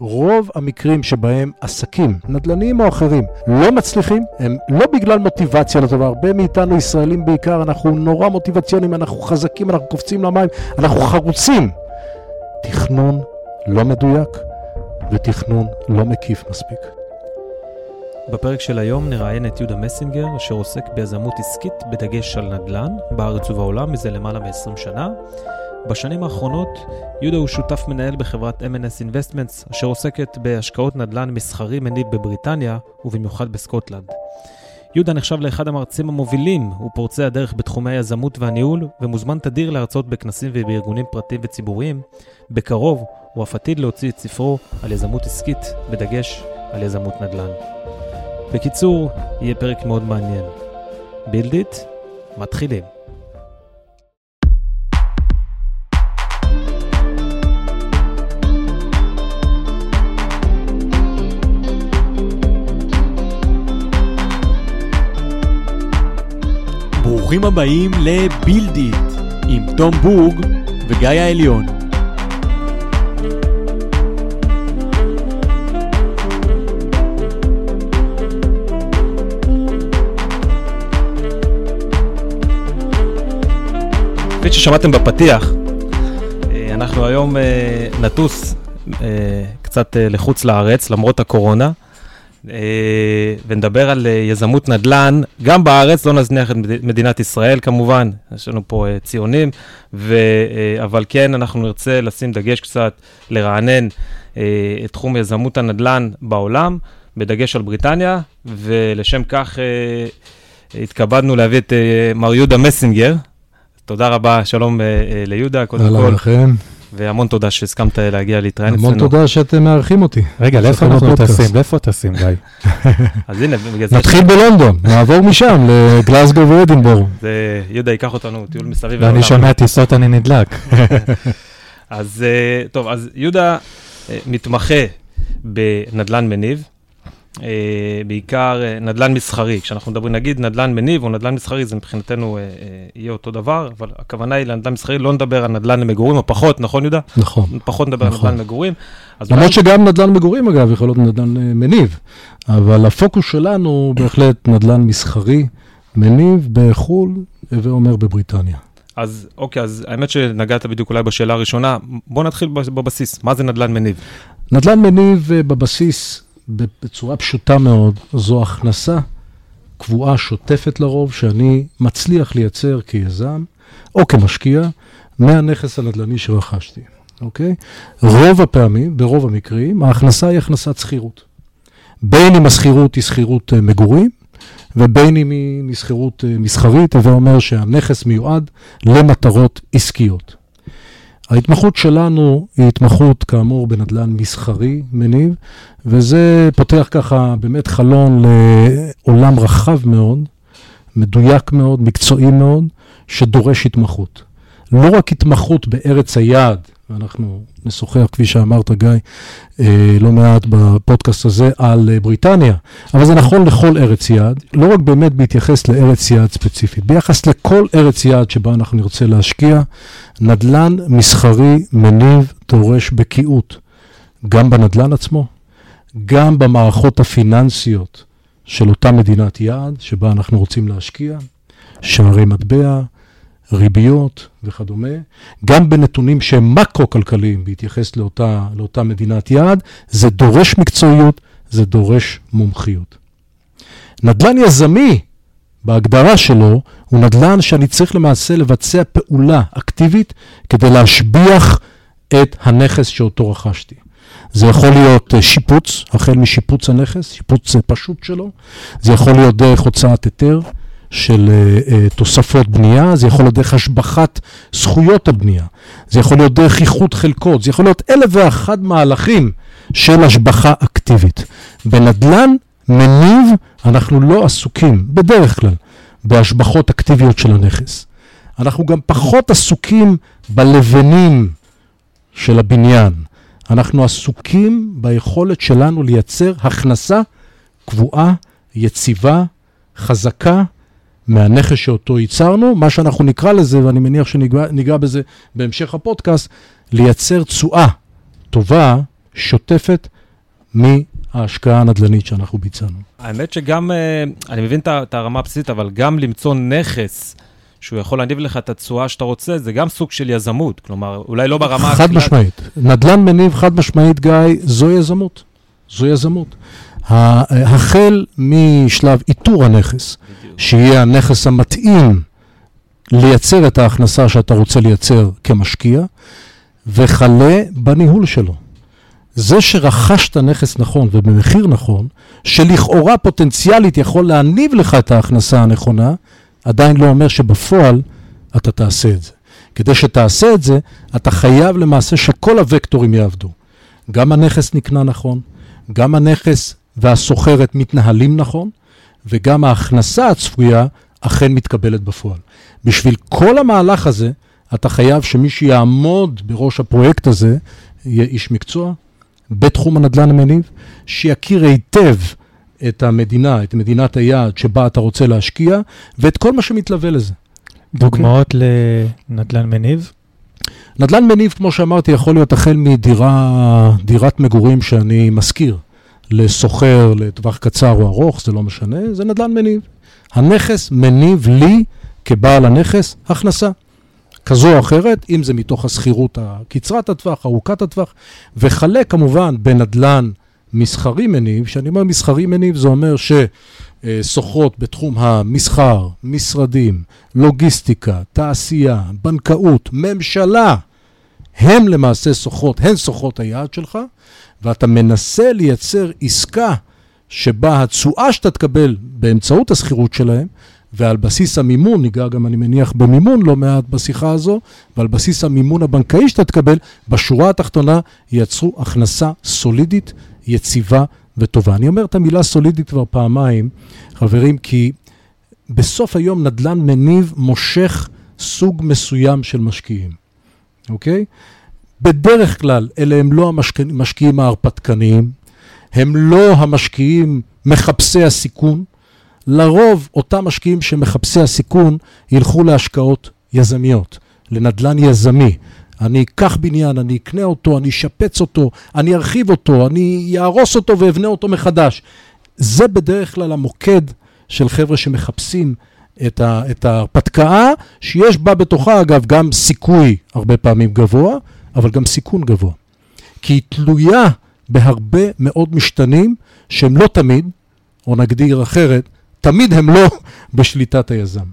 רוב המקרים שבהם עסקים, נדל"ניים או אחרים, לא מצליחים, הם לא בגלל מוטיבציה לטובה. הרבה מאיתנו, ישראלים בעיקר, אנחנו נורא מוטיבציונים, אנחנו חזקים, אנחנו קופצים למים, אנחנו חרוצים. תכנון לא מדויק ותכנון לא מקיף מספיק. בפרק של היום נראיין את יהודה מסינגר, אשר עוסק ביזמות עסקית בדגש על נדל"ן, בארץ ובעולם מזה למעלה מ-20 שנה. בשנים האחרונות יהודה הוא שותף מנהל בחברת M&S Investments, אשר עוסקת בהשקעות נדל"ן מסחרי מניב בבריטניה, ובמיוחד בסקוטלנד. יהודה נחשב לאחד המרצים המובילים ופורצי הדרך בתחומי היזמות והניהול, ומוזמן תדיר להרצות בכנסים ובארגונים פרטיים וציבוריים. בקרוב הוא אף עתיד להוציא את ספרו על יזמות עסקית, בדגש על יזמות נדל"ן. בקיצור, יהיה פרק מאוד מעניין. בילדיט, מתחילים. ברוכים הבאים לבילדיט עם תום בורג וגיא העליון. כפי ששמעתם בפתיח, אה, אנחנו היום אה, נטוס אה, קצת לחוץ לארץ למרות הקורונה. ונדבר על יזמות נדל"ן, גם בארץ, לא נזניח את מדינת ישראל כמובן, יש לנו פה ציונים, ו, אבל כן, אנחנו נרצה לשים דגש קצת, לרענן את תחום יזמות הנדל"ן בעולם, בדגש על בריטניה, ולשם כך התכבדנו להביא את מר יהודה מסינגר, תודה רבה, שלום ליהודה, קודם כל. אהלן לכם. והמון תודה שהסכמת להגיע להתראיין אצלנו. המון תודה שאתם מארחים אותי. רגע, לאיפה אנחנו טסים? לאיפה טסים, גיא? אז הנה, בגלל זה... נתחיל בלונדון, נעבור משם לגלסגו ואדינבורו. זה, יהודה ייקח אותנו, טיול מסביב. ואני שומע טיסות, אני נדלק. אז טוב, אז יהודה מתמחה בנדל"ן מניב. אה, בעיקר אה, נדל"ן מסחרי. כשאנחנו מדברים, נגיד נדל"ן מניב או נדל"ן מסחרי, זה מבחינתנו אה, יהיה אותו דבר, אבל הכוונה היא לנדל"ן מסחרי, לא נדבר על נדל"ן למגורים, או פחות, נכון יהודה? נכון. פחות נדבר נכון. על נדל"ן מגורים. למרות שגם נדל"ן מגורים, אגב, יכול להיות נדל"ן מניב, אבל הפוקוס שלנו הוא בהחלט נדל"ן מסחרי, מניב בחו"ל, הווה אומר בבריטניה. אז אוקיי, אז האמת שנגעת בדיוק אולי בשאלה הראשונה, בוא נתחיל בבסיס, מה זה נדל"ן מניב? נדל"ן מניב בבסיס בצורה פשוטה מאוד, זו הכנסה קבועה, שוטפת לרוב, שאני מצליח לייצר כיזם או כמשקיע מהנכס הנדל"ני שרכשתי, אוקיי? רוב הפעמים, ברוב המקרים, ההכנסה היא הכנסת שכירות. בין אם השכירות היא שכירות אה, מגורים, ובין אם היא משכירות אה, מסחרית, הווה אומר שהנכס מיועד למטרות עסקיות. ההתמחות שלנו היא התמחות, כאמור, בנדל"ן מסחרי, מניב, וזה פותח ככה באמת חלון לעולם רחב מאוד, מדויק מאוד, מקצועי מאוד, שדורש התמחות. לא רק התמחות בארץ היעד, ואנחנו נשוחח, כפי שאמרת, גיא, אה, לא מעט בפודקאסט הזה על אה, בריטניה, אבל זה נכון לכל ארץ יעד, לא רק באמת בהתייחס לארץ יעד ספציפית, ביחס לכל ארץ יעד שבה אנחנו נרצה להשקיע, נדל"ן מסחרי מניב דורש בקיאות, גם בנדל"ן עצמו, גם במערכות הפיננסיות של אותה מדינת יעד שבה אנחנו רוצים להשקיע, שערי מטבע, ריביות וכדומה, גם בנתונים שהם מקרו-כלכליים בהתייחס לאותה, לאותה מדינת יעד, זה דורש מקצועיות, זה דורש מומחיות. נדל"ן יזמי, בהגדרה שלו, הוא נדל"ן שאני צריך למעשה לבצע פעולה אקטיבית כדי להשביח את הנכס שאותו רכשתי. זה יכול להיות אה, שיפוץ, החל משיפוץ הנכס, שיפוץ אה, פשוט שלו, זה יכול להיות דרך הוצאת היתר, של uh, uh, תוספות בנייה, זה יכול להיות דרך השבחת זכויות הבנייה, זה יכול להיות דרך איחוד חלקות, זה יכול להיות אלף ואחד מהלכים של השבחה אקטיבית. בנדל"ן מניב אנחנו לא עסוקים, בדרך כלל, בהשבחות אקטיביות של הנכס. אנחנו גם פחות עסוקים בלבנים של הבניין. אנחנו עסוקים ביכולת שלנו לייצר הכנסה קבועה, יציבה, חזקה, מהנכס שאותו ייצרנו, מה שאנחנו נקרא לזה, ואני מניח שניגע בזה בהמשך הפודקאסט, לייצר תשואה טובה שוטפת מההשקעה הנדל"נית שאנחנו ביצענו. האמת שגם, אה, אני מבין את הרמה הבסיסית, אבל גם למצוא נכס שהוא יכול להניב לך את התשואה שאתה רוצה, זה גם סוג של יזמות. כלומר, אולי לא ברמה... חד משמעית. נדל"ן מניב חד משמעית, גיא, זו יזמות. זו יזמות. החל משלב איתור הנכס, שיהיה הנכס המתאים לייצר את ההכנסה שאתה רוצה לייצר כמשקיע, וכלה בניהול שלו. זה שרכשת נכס נכון ובמחיר נכון, שלכאורה פוטנציאלית יכול להניב לך את ההכנסה הנכונה, עדיין לא אומר שבפועל אתה תעשה את זה. כדי שתעשה את זה, אתה חייב למעשה שכל הוקטורים יעבדו. גם הנכס נקנה נכון, גם הנכס והסוחרת מתנהלים נכון, וגם ההכנסה הצפויה אכן מתקבלת בפועל. בשביל כל המהלך הזה, אתה חייב שמי שיעמוד בראש הפרויקט הזה יהיה איש מקצוע בתחום הנדל"ן המניב, שיכיר היטב את המדינה, את מדינת היעד שבה אתה רוצה להשקיע, ואת כל מה שמתלווה לזה. דוגמאות okay. לנדל"ן מניב? נדל"ן מניב, כמו שאמרתי, יכול להיות החל מדירת מגורים שאני משכיר לסוחר לטווח קצר או ארוך, זה לא משנה, זה נדל"ן מניב. הנכס מניב לי, כבעל הנכס, הכנסה. כזו או אחרת, אם זה מתוך השכירות הקצרת הטווח, ארוכת הטווח, וכלה כמובן בנדל"ן מסחרי מניב, כשאני אומר מסחרי מניב זה אומר שסוחרות בתחום המסחר, משרדים, לוגיסטיקה, תעשייה, בנקאות, ממשלה, הן למעשה סוחרות, הן סוחרות היעד שלך, ואתה מנסה לייצר עסקה שבה התשואה שאתה תקבל באמצעות השכירות שלהם, ועל בסיס המימון, ניגע גם, אני מניח, במימון לא מעט בשיחה הזו, ועל בסיס המימון הבנקאי שאתה תקבל, בשורה התחתונה ייצרו הכנסה סולידית, יציבה וטובה. אני אומר את המילה סולידית כבר פעמיים, חברים, כי בסוף היום נדל"ן מניב מושך סוג מסוים של משקיעים, אוקיי? בדרך כלל אלה הם לא המשקיעים ההרפתקניים, הם לא המשקיעים מחפשי הסיכון, לרוב אותם משקיעים שמחפשי הסיכון ילכו להשקעות יזמיות, לנדל"ן יזמי. אני אקח בניין, אני אקנה אותו, אני אשפץ אותו, אני ארחיב אותו, אני אהרוס אותו ואבנה אותו מחדש. זה בדרך כלל המוקד של חבר'ה שמחפשים את, ה, את ההרפתקה, שיש בה בתוכה, אגב, גם סיכוי הרבה פעמים גבוה, אבל גם סיכון גבוה. כי היא תלויה בהרבה מאוד משתנים שהם לא תמיד, או נגדיר אחרת, תמיד הם לא בשליטת היזם.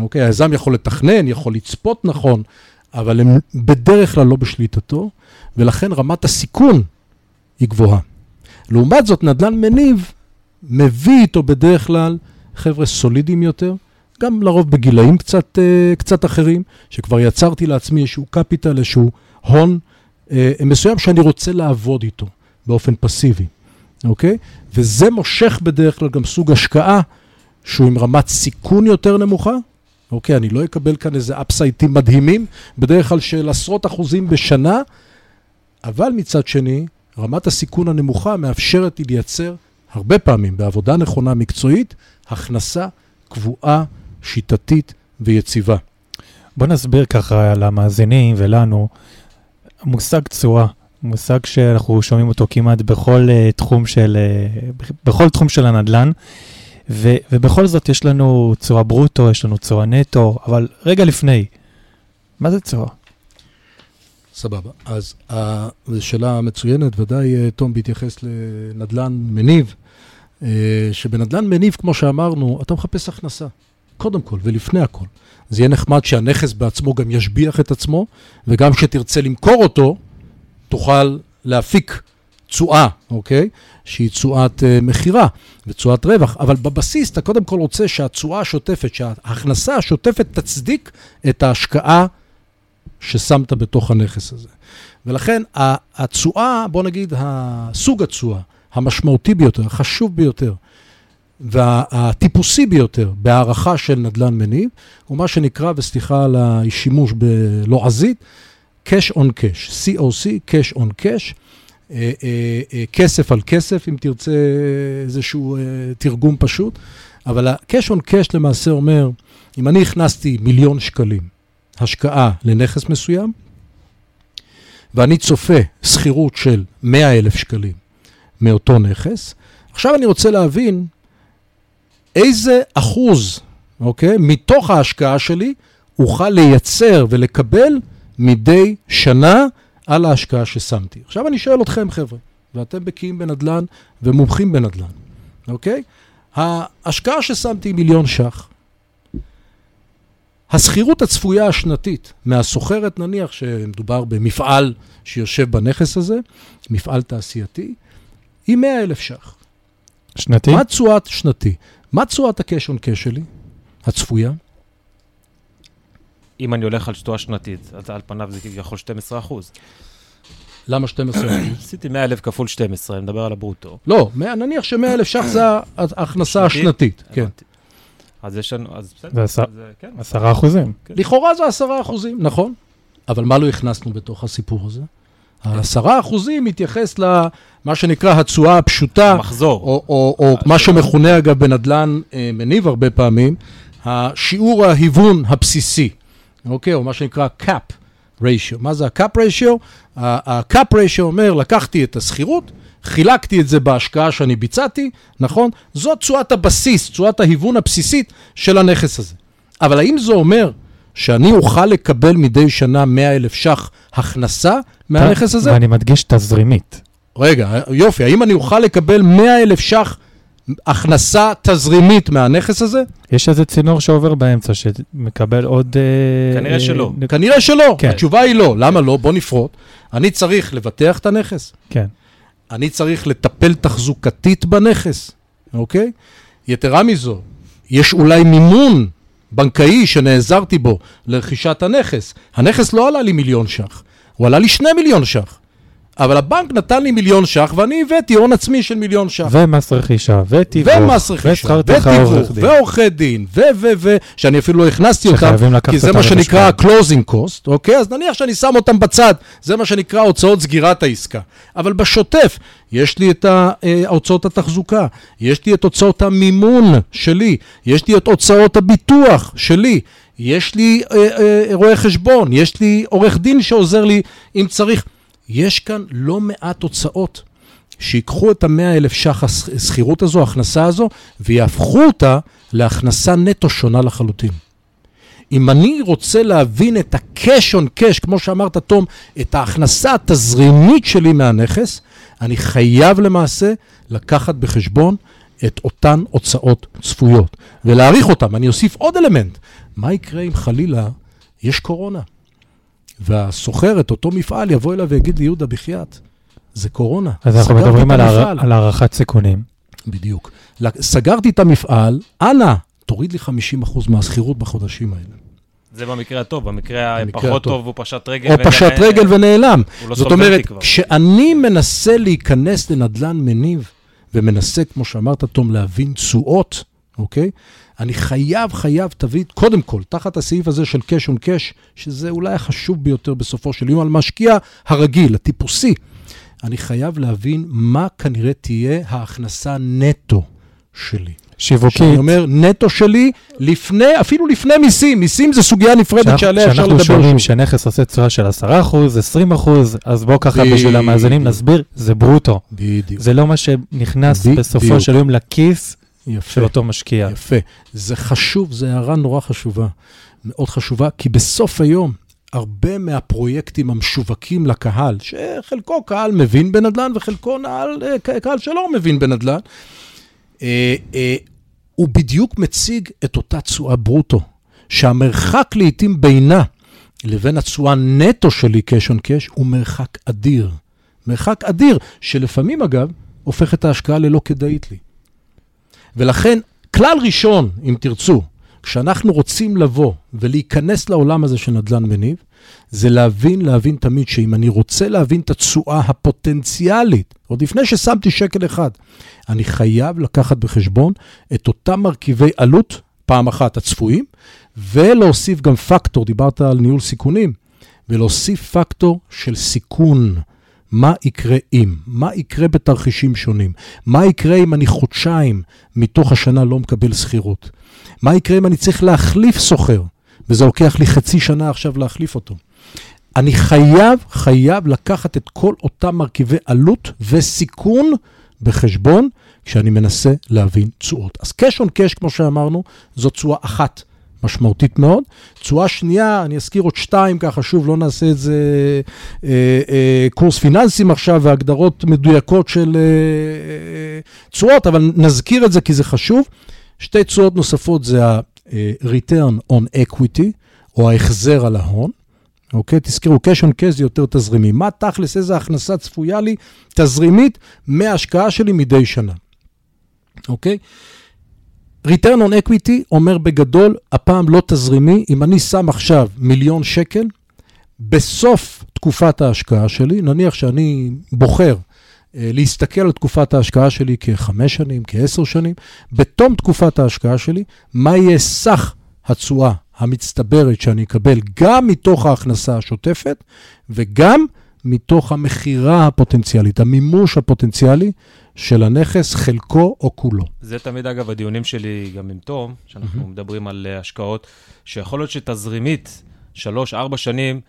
אוקיי, היזם יכול לתכנן, יכול לצפות נכון, אבל הם בדרך כלל לא בשליטתו, ולכן רמת הסיכון היא גבוהה. לעומת זאת, נדל"ן מניב מביא איתו בדרך כלל חבר'ה סולידיים יותר, גם לרוב בגילאים קצת, uh, קצת אחרים, שכבר יצרתי לעצמי איזשהו קפיטל, איזשהו הון uh, מסוים שאני רוצה לעבוד איתו באופן פסיבי. אוקיי? וזה מושך בדרך כלל גם סוג השקעה שהוא עם רמת סיכון יותר נמוכה. אוקיי, אני לא אקבל כאן איזה אפסייטים מדהימים, בדרך כלל של עשרות אחוזים בשנה, אבל מצד שני, רמת הסיכון הנמוכה מאפשרת לי לייצר, הרבה פעמים, בעבודה נכונה מקצועית, הכנסה קבועה, שיטתית ויציבה. בוא נסביר ככה למאזינים ולנו, מושג תשואה. מושג שאנחנו שומעים אותו כמעט בכל uh, תחום של, uh, בכל תחום של הנדל"ן, ו, ובכל זאת יש לנו תשואה ברוטו, יש לנו תשואה נטו, אבל רגע לפני, מה זה תשואה? סבבה. אז זו שאלה מצוינת, ודאי תום בהתייחס לנדל"ן מניב, שבנדל"ן מניב, כמו שאמרנו, אתה מחפש הכנסה, קודם כל ולפני הכל. זה יהיה נחמד שהנכס בעצמו גם ישביח את עצמו, וגם כשתרצה למכור אותו, תוכל להפיק תשואה, אוקיי? שהיא תשואת uh, מכירה ותשואת רווח, אבל בבסיס אתה קודם כל רוצה שהתשואה השוטפת, שההכנסה השוטפת תצדיק את ההשקעה ששמת בתוך הנכס הזה. ולכן התשואה, בוא נגיד, הסוג התשואה המשמעותי ביותר, החשוב ביותר, והטיפוסי ביותר בהערכה של נדל"ן מניב, הוא מה שנקרא, וסליחה על השימוש בלועזית, cash on cash, COC, cash on cash, אה, אה, אה, כסף על כסף, אם תרצה איזשהו תרגום פשוט, אבל ה-cash on cash למעשה אומר, אם אני הכנסתי מיליון שקלים השקעה לנכס מסוים, ואני צופה שכירות של 100 אלף שקלים מאותו נכס, עכשיו אני רוצה להבין איזה אחוז, אוקיי, מתוך ההשקעה שלי אוכל לייצר ולקבל מדי שנה על ההשקעה ששמתי. עכשיו אני שואל אתכם, חבר'ה, ואתם בקיאים בנדל"ן ומומחים בנדל"ן, אוקיי? ההשקעה ששמתי היא מיליון ש"ח. השכירות הצפויה השנתית מהסוחרת, נניח שמדובר במפעל שיושב בנכס הזה, מפעל תעשייתי, היא 100 אלף ש"ח. שנתי? מה תשואת שנתי? מה תשואת ה cash on cash שלי, הצפויה? אם אני הולך על תשואה שנתית, אז על פניו זה כביכול 12 אחוז. למה 12 אחוז? עשיתי 100 אלף כפול 12, אני מדבר על הברוטו. לא, נניח ש-100 אלף ש"ח זה ההכנסה שנתית? השנתית. כן. אז יש לנו, אז בסדר. זה אה, כן. עשרה אחוזים. לכאורה זה 10 אחוזים, נכון. אבל מה לא הכנסנו בתוך הסיפור הזה? ה-10 אחוזים מתייחס למה שנקרא התשואה הפשוטה, המחזור. או, או, או מה שמכונה אגב בנדל"ן אה, מניב הרבה פעמים, השיעור ההיוון הבסיסי, אוקיי? או מה שנקרא cap ratio. מה זה ה-cap ratio? ה-cap ratio אומר, לקחתי את השכירות, חילקתי את זה בהשקעה שאני ביצעתי, נכון? זאת תשואת הבסיס, תשואת ההיוון הבסיסית של הנכס הזה. אבל האם זה אומר שאני אוכל לקבל מדי שנה 100 אלף ש"ח הכנסה מהנכס הזה? ואני מדגיש תזרימית. רגע, יופי, האם אני אוכל לקבל 100 אלף ש"ח הכנסה תזרימית מהנכס הזה? יש איזה צינור שעובר באמצע שמקבל עוד... אה, כנראה שלא. אה, כנראה שלא. כן. התשובה היא לא. למה לא? בוא נפרוט. אני צריך לבטח את הנכס, כן. אני צריך לטפל תחזוקתית בנכס, אוקיי? יתרה מזו, יש אולי מימון בנקאי שנעזרתי בו לרכישת הנכס. הנכס לא עלה לי מיליון ש"ח, הוא עלה לי שני מיליון ש"ח. אבל הבנק נתן לי מיליון ש"ח ואני הבאתי הון עצמי של מיליון ש"ח. ומס רכישה, ותיווך, ומס רכישה, ותיווך. ועורכי דין, ו, ו, ו, שאני אפילו לא הכנסתי אותם, כי זה מה שנקרא closing cost, אוקיי? אז נניח שאני שם אותם בצד, זה מה שנקרא הוצאות סגירת העסקה. אבל בשוטף, יש לי את אה, הוצאות התחזוקה, יש לי את הוצאות המימון שלי, יש לי את הוצאות הביטוח שלי, יש לי אה, אה, רואה חשבון, יש לי עורך דין שעוזר לי אם צריך. יש כאן לא מעט הוצאות שיקחו את המאה אלף ש"ח השכירות הזו, ההכנסה הזו, ויהפכו אותה להכנסה נטו שונה לחלוטין. אם אני רוצה להבין את ה-cash on cash, כמו שאמרת, תום, את ההכנסה התזרימית שלי מהנכס, אני חייב למעשה לקחת בחשבון את אותן הוצאות צפויות, ולהעריך אותן. אני אוסיף עוד אלמנט, מה יקרה אם חלילה יש קורונה? והסוחרת, אותו מפעל, יבוא אליו ויגיד לי, יהודה, בחייאת, זה קורונה. אז אנחנו מדברים את על המפעל." על הערכת סיכונים. בדיוק. סגרתי את המפעל, אנא, תוריד לי 50% מהשכירות בחודשים האלה. זה במקרה הטוב, במקרה במקרה הפחות הטוב. טוב הוא פשט רגל. או וגם- פשט רגל ונעלם. הוא לא זאת אומרת, כבר. כשאני מנסה להיכנס לנדל"ן מניב, ומנסה, כמו שאמרת, תום, להבין תשואות, אוקיי? אני חייב, חייב, תביא, קודם כל, תחת הסעיף הזה של cash on cash, שזה אולי החשוב ביותר בסופו של יום, על משקיע הרגיל, הטיפוסי, אני חייב להבין מה כנראה תהיה ההכנסה נטו שלי. שיווקית, שאני אומר, נטו שלי, לפני, אפילו לפני מיסים, מיסים זה סוגיה נפרדת כשאנחנו- שעליה אפשר כשאנחנו לדבר שומעים שוב. שנכס עושה תשואה של 10%, 20%, אז בואו ככה בשביל. המאזינים נסביר, זה ברוטו. בדיוק. זה לא מה שנכנס. בסופו של יום לכיס יפה. של אותו משקיע. יפה. זה חשוב, זו הערה נורא חשובה. מאוד חשובה, כי בסוף היום, הרבה מהפרויקטים המשווקים לקהל, שחלקו קהל מבין בנדל"ן וחלקו נעל, אה, קהל שלא מבין בנדל"ן, אה, אה, הוא בדיוק מציג את אותה תשואה ברוטו, שהמרחק לעתים בינה לבין התשואה נטו שלי cash on cash הוא מרחק אדיר. מרחק אדיר, שלפעמים אגב, הופך את ההשקעה ללא כדאית לי. ולכן, כלל ראשון, אם תרצו, כשאנחנו רוצים לבוא ולהיכנס לעולם הזה של נדל"ן מניב, זה להבין, להבין תמיד שאם אני רוצה להבין את התשואה הפוטנציאלית, עוד לפני ששמתי שקל אחד, אני חייב לקחת בחשבון את אותם מרכיבי עלות, פעם אחת הצפויים, ולהוסיף גם פקטור, דיברת על ניהול סיכונים, ולהוסיף פקטור של סיכון. מה יקרה אם? מה יקרה בתרחישים שונים? מה יקרה אם אני חודשיים מתוך השנה לא מקבל שכירות? מה יקרה אם אני צריך להחליף סוחר, וזה לוקח לי חצי שנה עכשיו להחליף אותו? אני חייב, חייב לקחת את כל אותם מרכיבי עלות וסיכון בחשבון כשאני מנסה להבין תשואות. אז cash on cash, כמו שאמרנו, זו תשואה אחת משמעותית מאוד. תשואה שנייה, אני אזכיר עוד שתיים, ככה שוב, לא נעשה את זה אה, אה, קורס פיננסים עכשיו והגדרות מדויקות של אה, תשואות, אבל נזכיר את זה כי זה חשוב. שתי תשואות נוספות זה ה-return on equity, או ההחזר על ההון. אוקיי? תזכרו, cash on cash זה יותר תזרימי. מה תכלס, איזה הכנסה צפויה לי תזרימית מההשקעה שלי מדי שנה, אוקיי? Return on equity אומר בגדול, הפעם לא תזרימי, אם אני שם עכשיו מיליון שקל, בסוף תקופת ההשקעה שלי, נניח שאני בוחר אה, להסתכל על תקופת ההשקעה שלי כחמש שנים, כעשר שנים, בתום תקופת ההשקעה שלי, מה יהיה סך התשואה המצטברת שאני אקבל גם מתוך ההכנסה השוטפת וגם מתוך המכירה הפוטנציאלית, המימוש הפוטנציאלי של הנכס, חלקו או כולו. זה תמיד, אגב, הדיונים שלי גם עם תום, שאנחנו mm-hmm. מדברים על uh, השקעות, שיכול להיות שתזרימית, שלוש, ארבע שנים,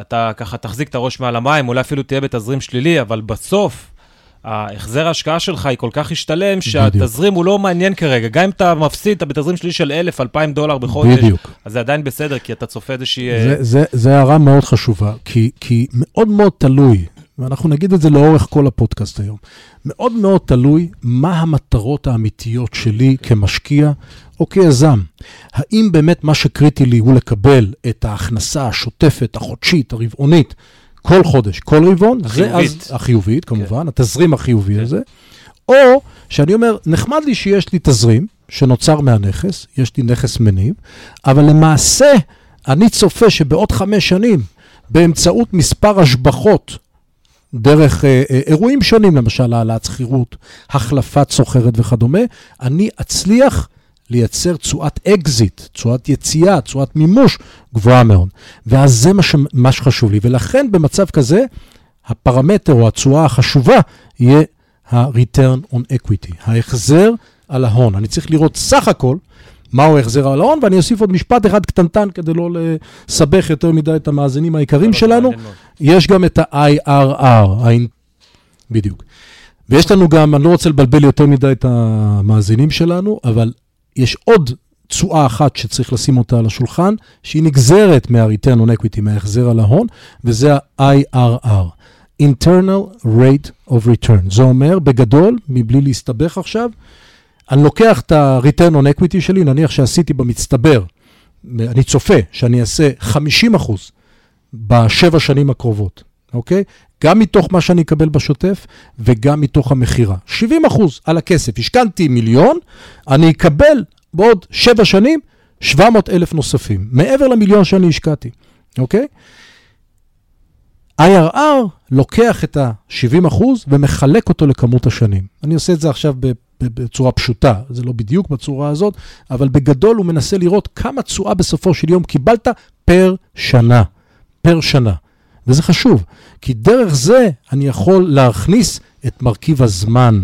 אתה ככה תחזיק את הראש מעל המים, אולי אפילו תהיה בתזרים שלילי, אבל בסוף, ההחזר ההשקעה שלך היא כל כך השתלם, שהתזרים הוא לא מעניין כרגע. גם אם אתה מפסיד, אתה בתזרים שלילי של 1,000, 2,000 דולר בחודש, בדיוק. אז זה עדיין בסדר, כי אתה צופה איזושהי... זה, אה, זה, זה הערה מאוד חשובה, כי, כי מאוד מאוד תלוי, ואנחנו נגיד את זה לאורך כל הפודקאסט היום, מאוד מאוד תלוי מה המטרות האמיתיות שלי כמשקיע או כיזם. האם באמת מה שקריטי לי הוא לקבל את ההכנסה השוטפת, החודשית, הרבעונית, כל חודש, כל רבעון, החיובית. זה אז החיובית, כמובן, כן. התזרים החיובי כן. הזה, או שאני אומר, נחמד לי שיש לי תזרים שנוצר מהנכס, יש לי נכס מניב, אבל למעשה אני צופה שבעוד חמש שנים, באמצעות מספר השבחות, דרך אה, אה, אירועים שונים, למשל העלאת שכירות, החלפת שוכרת וכדומה, אני אצליח לייצר תשואת אקזיט, תשואת יציאה, תשואת מימוש גבוהה מאוד. ואז זה מה, ש... מה שחשוב לי. ולכן במצב כזה, הפרמטר או התשואה החשובה יהיה ה-return on equity, ההחזר על ההון. אני צריך לראות סך הכל מהו ההחזר על ההון, ואני אוסיף עוד משפט אחד קטנטן כדי לא לסבך יותר מדי את המאזינים היקרים שלנו. יש גם את ה-IRR, בדיוק. ויש לנו גם, אני לא רוצה לבלבל יותר מדי את המאזינים שלנו, אבל יש עוד תשואה אחת שצריך לשים אותה על השולחן, שהיא נגזרת מה-return on equity, מההחזר על ההון, וזה ה-IRR, internal rate of return. זה אומר, בגדול, מבלי להסתבך עכשיו, אני לוקח את ה-return on equity שלי, נניח שעשיתי במצטבר, אני צופה שאני אעשה 50 אחוז בשבע שנים הקרובות, אוקיי? גם מתוך מה שאני אקבל בשוטף וגם מתוך המכירה. 70 אחוז על הכסף. השקנתי מיליון, אני אקבל בעוד שבע שנים 700 אלף נוספים, מעבר למיליון שאני השקעתי, אוקיי? IRR לוקח את ה-70 אחוז ומחלק אותו לכמות השנים. אני עושה את זה עכשיו בצורה פשוטה, זה לא בדיוק בצורה הזאת, אבל בגדול הוא מנסה לראות כמה תשואה בסופו של יום קיבלת פר שנה. פר שנה. וזה חשוב, כי דרך זה אני יכול להכניס את מרכיב הזמן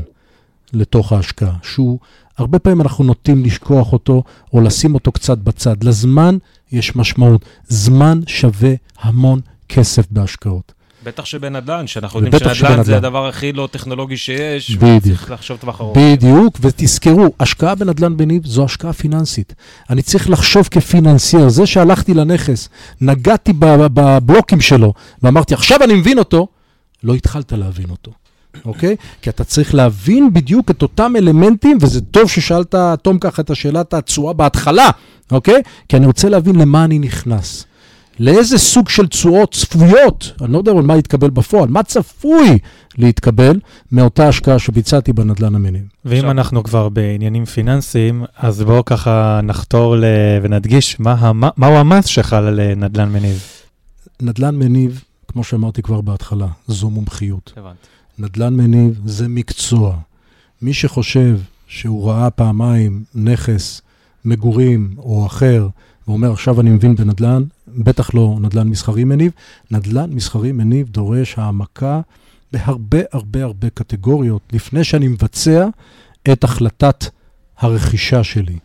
לתוך ההשקעה, שהוא, הרבה פעמים אנחנו נוטים לשכוח אותו או לשים אותו קצת בצד. לזמן יש משמעות. זמן שווה המון כסף בהשקעות. בטח שבנדל"ן, שאנחנו יודעים שנדל"ן זה הדבר הכי לא טכנולוגי שיש. וצריך לחשוב טווח ארוך. בדיוק, ותזכרו, השקעה בנדל"ן בניב זו השקעה פיננסית. אני צריך לחשוב כפיננסייר. זה שהלכתי לנכס, נגעתי בבלוקים שלו, ואמרתי, עכשיו אני מבין אותו, לא התחלת להבין אותו. אוקיי? כי אתה צריך להבין בדיוק את אותם אלמנטים, וזה טוב ששאלת, תום, ככה את השאלת התשואה בהתחלה, אוקיי? כי אני רוצה להבין למה אני נכנס. לאיזה סוג של תשואות צפויות, אני לא יודע על מה יתקבל בפועל, מה צפוי להתקבל מאותה השקעה שביצעתי בנדלן המניב. ואם עכשיו... אנחנו כבר בעניינים פיננסיים, אז בואו ככה נחתור ל... ונדגיש מה, מה, מהו המס שחל על אה, נדלן מניב. נדלן מניב, כמו שאמרתי כבר בהתחלה, זו מומחיות. הבנתי. נדלן מניב זה מקצוע. מי שחושב שהוא ראה פעמיים נכס מגורים או אחר, ואומר, עכשיו אני מבין בנדל"ן, בטח לא נדל"ן מסחרי מניב. נדל"ן מסחרי מניב דורש העמקה בהרבה הרבה הרבה קטגוריות לפני שאני מבצע את החלטת הרכישה שלי.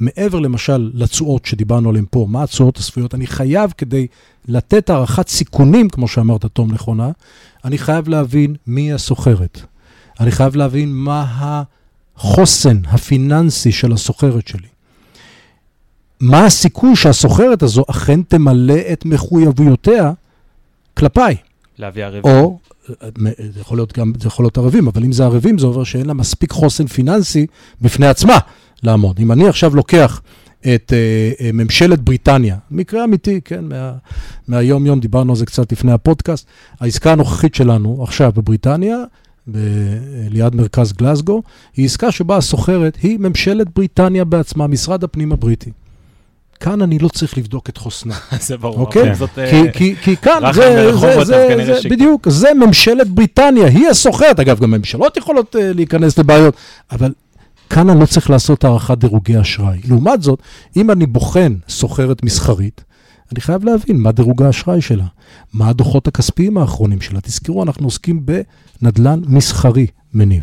מעבר למשל לתשואות שדיברנו עליהן פה, מה התשואות הצפויות, אני חייב כדי לתת הערכת סיכונים, כמו שאמרת, תום נכונה, אני חייב להבין מי הסוחרת. אני חייב להבין מה החוסן הפיננסי של הסוחרת שלי. מה הסיכוי שהסוחרת הזו אכן תמלא את מחויבויותיה כלפיי. להביא ערבים. או, זה יכול להיות גם, זה יכול להיות ערבים, אבל אם זה ערבים, זה אומר שאין לה מספיק חוסן פיננסי בפני עצמה לעמוד. אם אני עכשיו לוקח את uh, ממשלת בריטניה, מקרה אמיתי, כן, מה, מהיום-יום, דיברנו על זה קצת לפני הפודקאסט, העסקה הנוכחית שלנו עכשיו בבריטניה, ב- ליד מרכז גלסגו, היא עסקה שבה הסוחרת היא ממשלת בריטניה בעצמה, משרד הפנים הבריטי. כאן אני לא צריך לבדוק את חוסנה. זה ברור. אוקיי? זאת, כי, אה, כי, כאן, זה, זה, זה, בדיוק, זה ממשלת בריטניה, היא הסוחרת. אגב, גם ממשלות יכולות uh, להיכנס לבעיות, אבל כאן אני לא צריך לעשות הערכת דירוגי אשראי. לעומת זאת, אם אני בוחן סוחרת מסחרית, אני חייב להבין מה דירוג האשראי שלה, מה הדוחות הכספיים האחרונים שלה. תזכרו, אנחנו עוסקים בנדלן מסחרי, מניב.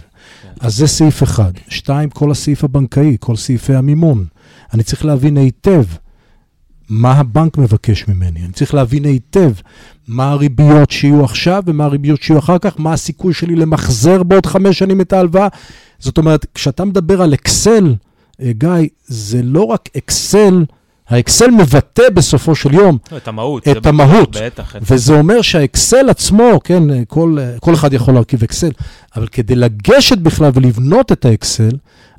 אז זה סעיף אחד. שתיים, כל הסעיף הבנקאי, כל סעיפי המימון. אני צריך להבין היטב מה הבנק מבקש ממני. אני צריך להבין היטב מה הריביות שיהיו עכשיו ומה הריביות שיהיו אחר כך, מה הסיכוי שלי למחזר בעוד חמש שנים את ההלוואה. זאת אומרת, כשאתה מדבר על אקסל, אה, גיא, זה לא רק אקסל, האקסל מבטא בסופו של יום לא, את המהות. את המהות. בטח. וזה אומר שהאקסל עצמו, כן, כל, כל אחד יכול להרכיב אקסל, אבל כדי לגשת בכלל ולבנות את האקסל,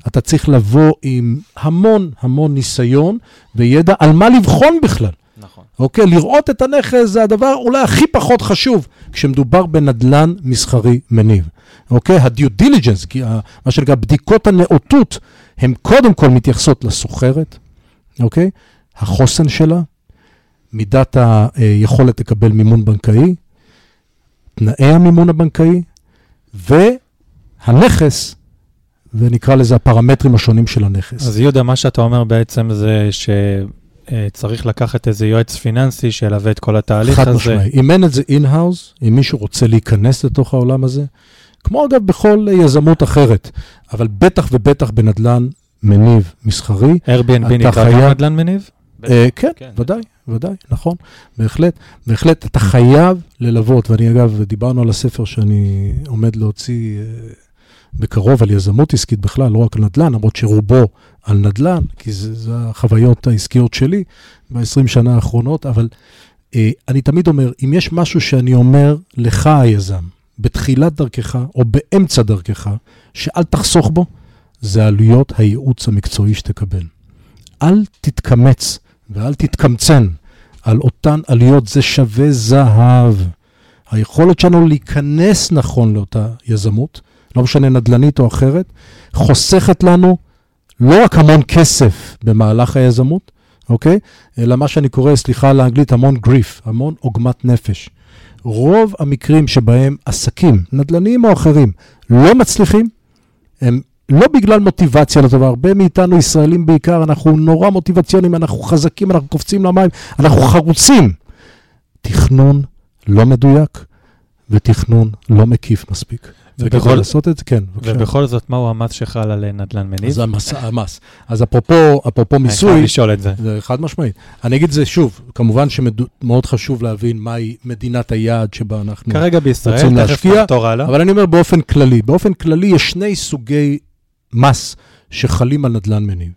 אתה צריך לבוא עם המון המון ניסיון וידע על מה לבחון בכלל. נכון. אוקיי? לראות את הנכס זה הדבר אולי הכי פחות חשוב כשמדובר בנדלן מסחרי מניב. אוקיי? ה-due diligence, מה שנקרא בדיקות הנאותות, הן קודם כל מתייחסות לסוחרת, אוקיי? החוסן שלה, מידת היכולת לקבל מימון בנקאי, תנאי המימון הבנקאי, והנכס, ונקרא לזה הפרמטרים השונים של הנכס. אז יהודה, מה שאתה אומר בעצם זה שצריך לקחת איזה יועץ פיננסי שילווה את כל התהליך חד הזה. משמעי. אם אין את זה in-house, אם מישהו רוצה להיכנס לתוך העולם הזה, כמו אגב בכל יזמות אחרת, אבל בטח ובטח בנדלן מניב מסחרי, Airbnb נקרא חייב- גם נדל"ן מניב? אה, כן, כן. ודאי, ודאי, נכון, בהחלט, בהחלט, אתה חייב ללוות, ואני אגב, דיברנו על הספר שאני עומד להוציא אה, בקרוב על יזמות עסקית בכלל, לא רק על נדל"ן, למרות שרובו על נדל"ן, כי זה, זה החוויות העסקיות שלי ב-20 שנה האחרונות, אבל אה, אני תמיד אומר, אם יש משהו שאני אומר לך, היזם, בתחילת דרכך או באמצע דרכך, שאל תחסוך בו, זה עלויות הייעוץ המקצועי שתקבל. אל תתקמץ ואל תתקמצן על אותן עלויות, זה שווה זהב. היכולת שלנו להיכנס נכון לאותה יזמות, לא משנה נדל"נית או אחרת, חוסכת לנו לא רק המון כסף במהלך היזמות, אוקיי? אלא מה שאני קורא, סליחה על האנגלית, המון גריף, המון עוגמת נפש. רוב המקרים שבהם עסקים, נדל"ניים או אחרים, לא מצליחים, הם לא בגלל מוטיבציה לטובה, הרבה מאיתנו ישראלים בעיקר, אנחנו נורא מוטיבציונים, אנחנו חזקים, אנחנו קופצים למים, אנחנו חרוצים. תכנון לא מדויק ותכנון לא מקיף מספיק. ובכל- לעשות את זה, כן, בבקשה. ובכל זאת, מהו המס שחל על אה, נדל"ן מניב? אז המס, המס. אז אפרופו, אפרופו אני מיסוי, חייב לשאול את זה. זה חד משמעית. אני אגיד את זה שוב, כמובן שמאוד חשוב להבין מהי מדינת היעד שבה אנחנו... כרגע בישראל, רוצים להשקיע. אבל אני אומר באופן כללי, באופן כללי יש שני סוגי מס שחלים על נדל"ן מניב.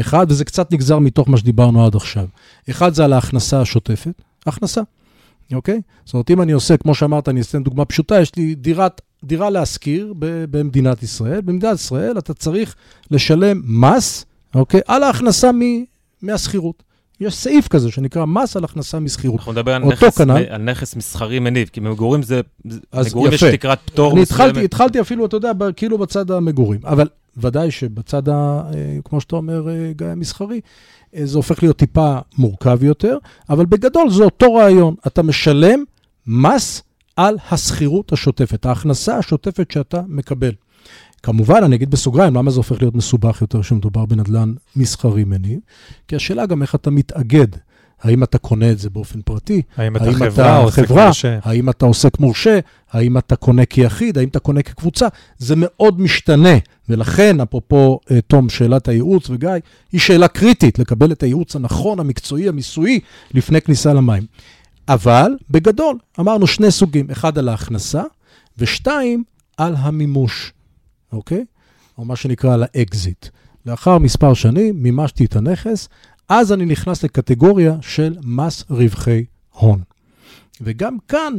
אחד, וזה קצת נגזר מתוך מה שדיברנו עד עכשיו, אחד זה על ההכנסה השוטפת, הכנסה, אוקיי? זאת אומרת, אם אני עושה, כמו שאמרת, אני אתן דוגמה פשוטה, יש לי דירת, דירה להשכיר במדינת ישראל. במדינת ישראל אתה צריך לשלם מס, אוקיי? על ההכנסה מ- מהשכירות. יש סעיף כזה שנקרא מס על הכנסה משכירות. אנחנו נדבר על נכס, כנ"ל. על נכס מסחרי מניב, כי במגורים זה, אז מגורים יפה. יש תקרת פטור אני מסוימת. התחלתי, התחלתי אפילו, אתה יודע, כאילו בצד המגורים, אבל ודאי שבצד, ה, אה, כמו שאתה אומר, אה, גיא המסחרי, אה, זה הופך להיות טיפה מורכב יותר, אבל בגדול זה אותו רעיון, אתה משלם מס על השכירות השוטפת, ההכנסה השוטפת שאתה מקבל. כמובן, אני אגיד בסוגריים, למה זה הופך להיות מסובך יותר כשמדובר בנדל"ן מסחרי מניב? כי השאלה גם איך אתה מתאגד. האם אתה קונה את זה באופן פרטי? האם אתה האם חברה אתה או עוסק חברה? מורשה? האם אתה עוסק מורשה? האם אתה קונה כיחיד? האם אתה קונה כקבוצה? זה מאוד משתנה, ולכן, אפרופו, אה, תום, שאלת הייעוץ וגיא, היא שאלה קריטית, לקבל את הייעוץ הנכון, המקצועי, המיסויי, לפני כניסה למים. אבל, בגדול, אמרנו שני סוגים, אחד על ההכנסה, ושתיים, על המימוש, אוקיי? או מה שנקרא על האקזיט. לאחר מספר שנים, מימשתי את הנכס, אז אני נכנס לקטגוריה של מס רווחי הון. וגם כאן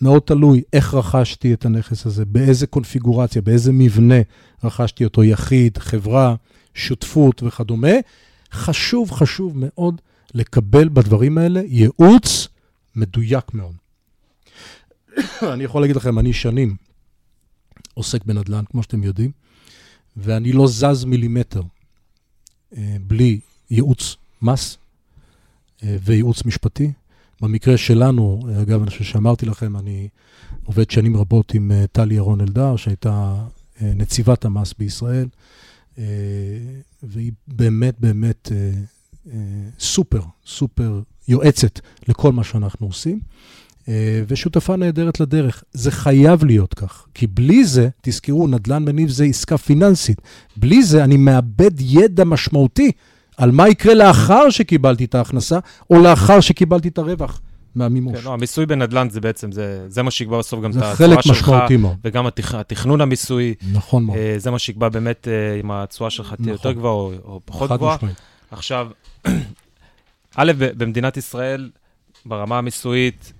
מאוד תלוי איך רכשתי את הנכס הזה, באיזה קונפיגורציה, באיזה מבנה רכשתי אותו, יחיד, חברה, שותפות וכדומה. חשוב, חשוב מאוד לקבל בדברים האלה ייעוץ מדויק מאוד. אני יכול להגיד לכם, אני שנים עוסק בנדל"ן, כמו שאתם יודעים, ואני לא זז מילימטר אה, בלי ייעוץ מס אה, וייעוץ משפטי. במקרה שלנו, אגב, אני חושב שאמרתי לכם, אני עובד שנים רבות עם אה, טלי ירון אלדר, שהייתה נציבת המס בישראל, והיא באמת באמת סופר, סופר יועצת לכל מה שאנחנו עושים. אה, ושותפה נהדרת לדרך. זה חייב להיות כך, כי בלי זה, תזכרו, נדל"ן מניב זה עסקה פיננסית. בלי זה אני מאבד ידע משמעותי על מה יקרה לאחר שקיבלתי את ההכנסה, או לאחר שקיבלתי את הרווח מהמימוש. כן, לא, המיסוי בנדל"ן זה בעצם, זה, זה מה שיקבע בסוף גם את זה התשואה חלק שלך, משמעותי מאוד. וגם התכ... התכנון המיסוי, נכון מאוד. אה, זה מה שיקבע באמת אה, אם התשואה שלך תהיה יותר נכון. גבוהה או, או פחות גבוהה. עכשיו, א', במדינת ישראל, ברמה המיסויית,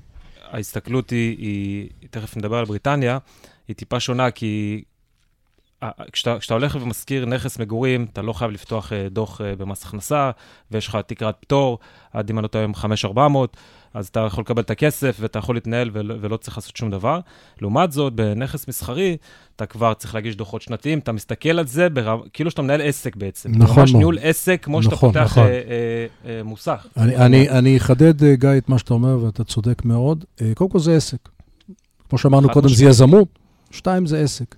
ההסתכלות היא, היא, תכף נדבר על בריטניה, היא טיפה שונה, כי אה, כשאתה, כשאתה הולך ומשכיר נכס מגורים, אתה לא חייב לפתוח אה, דוח אה, במס הכנסה, ויש לך תקרת פטור, עד אם אני לא טועה, 5,400, אז אתה יכול לקבל את הכסף ואתה יכול להתנהל ולא, ולא צריך לעשות שום דבר. לעומת זאת, בנכס מסחרי, אתה כבר צריך להגיש דוחות שנתיים, אתה מסתכל על זה ברב... כאילו שאתה מנהל עסק בעצם. נכון ממש מאוד. ניהול עסק, כמו שאתה נכון, פותח נכון. אה, אה, אה, מוסך. אני, אני, אני אחדד, אה, גיא, את מה שאתה אומר, ואתה צודק מאוד. אה, קודם כל זה עסק. כמו שאמרנו קודם, זה. יזמות, שתיים זה עסק.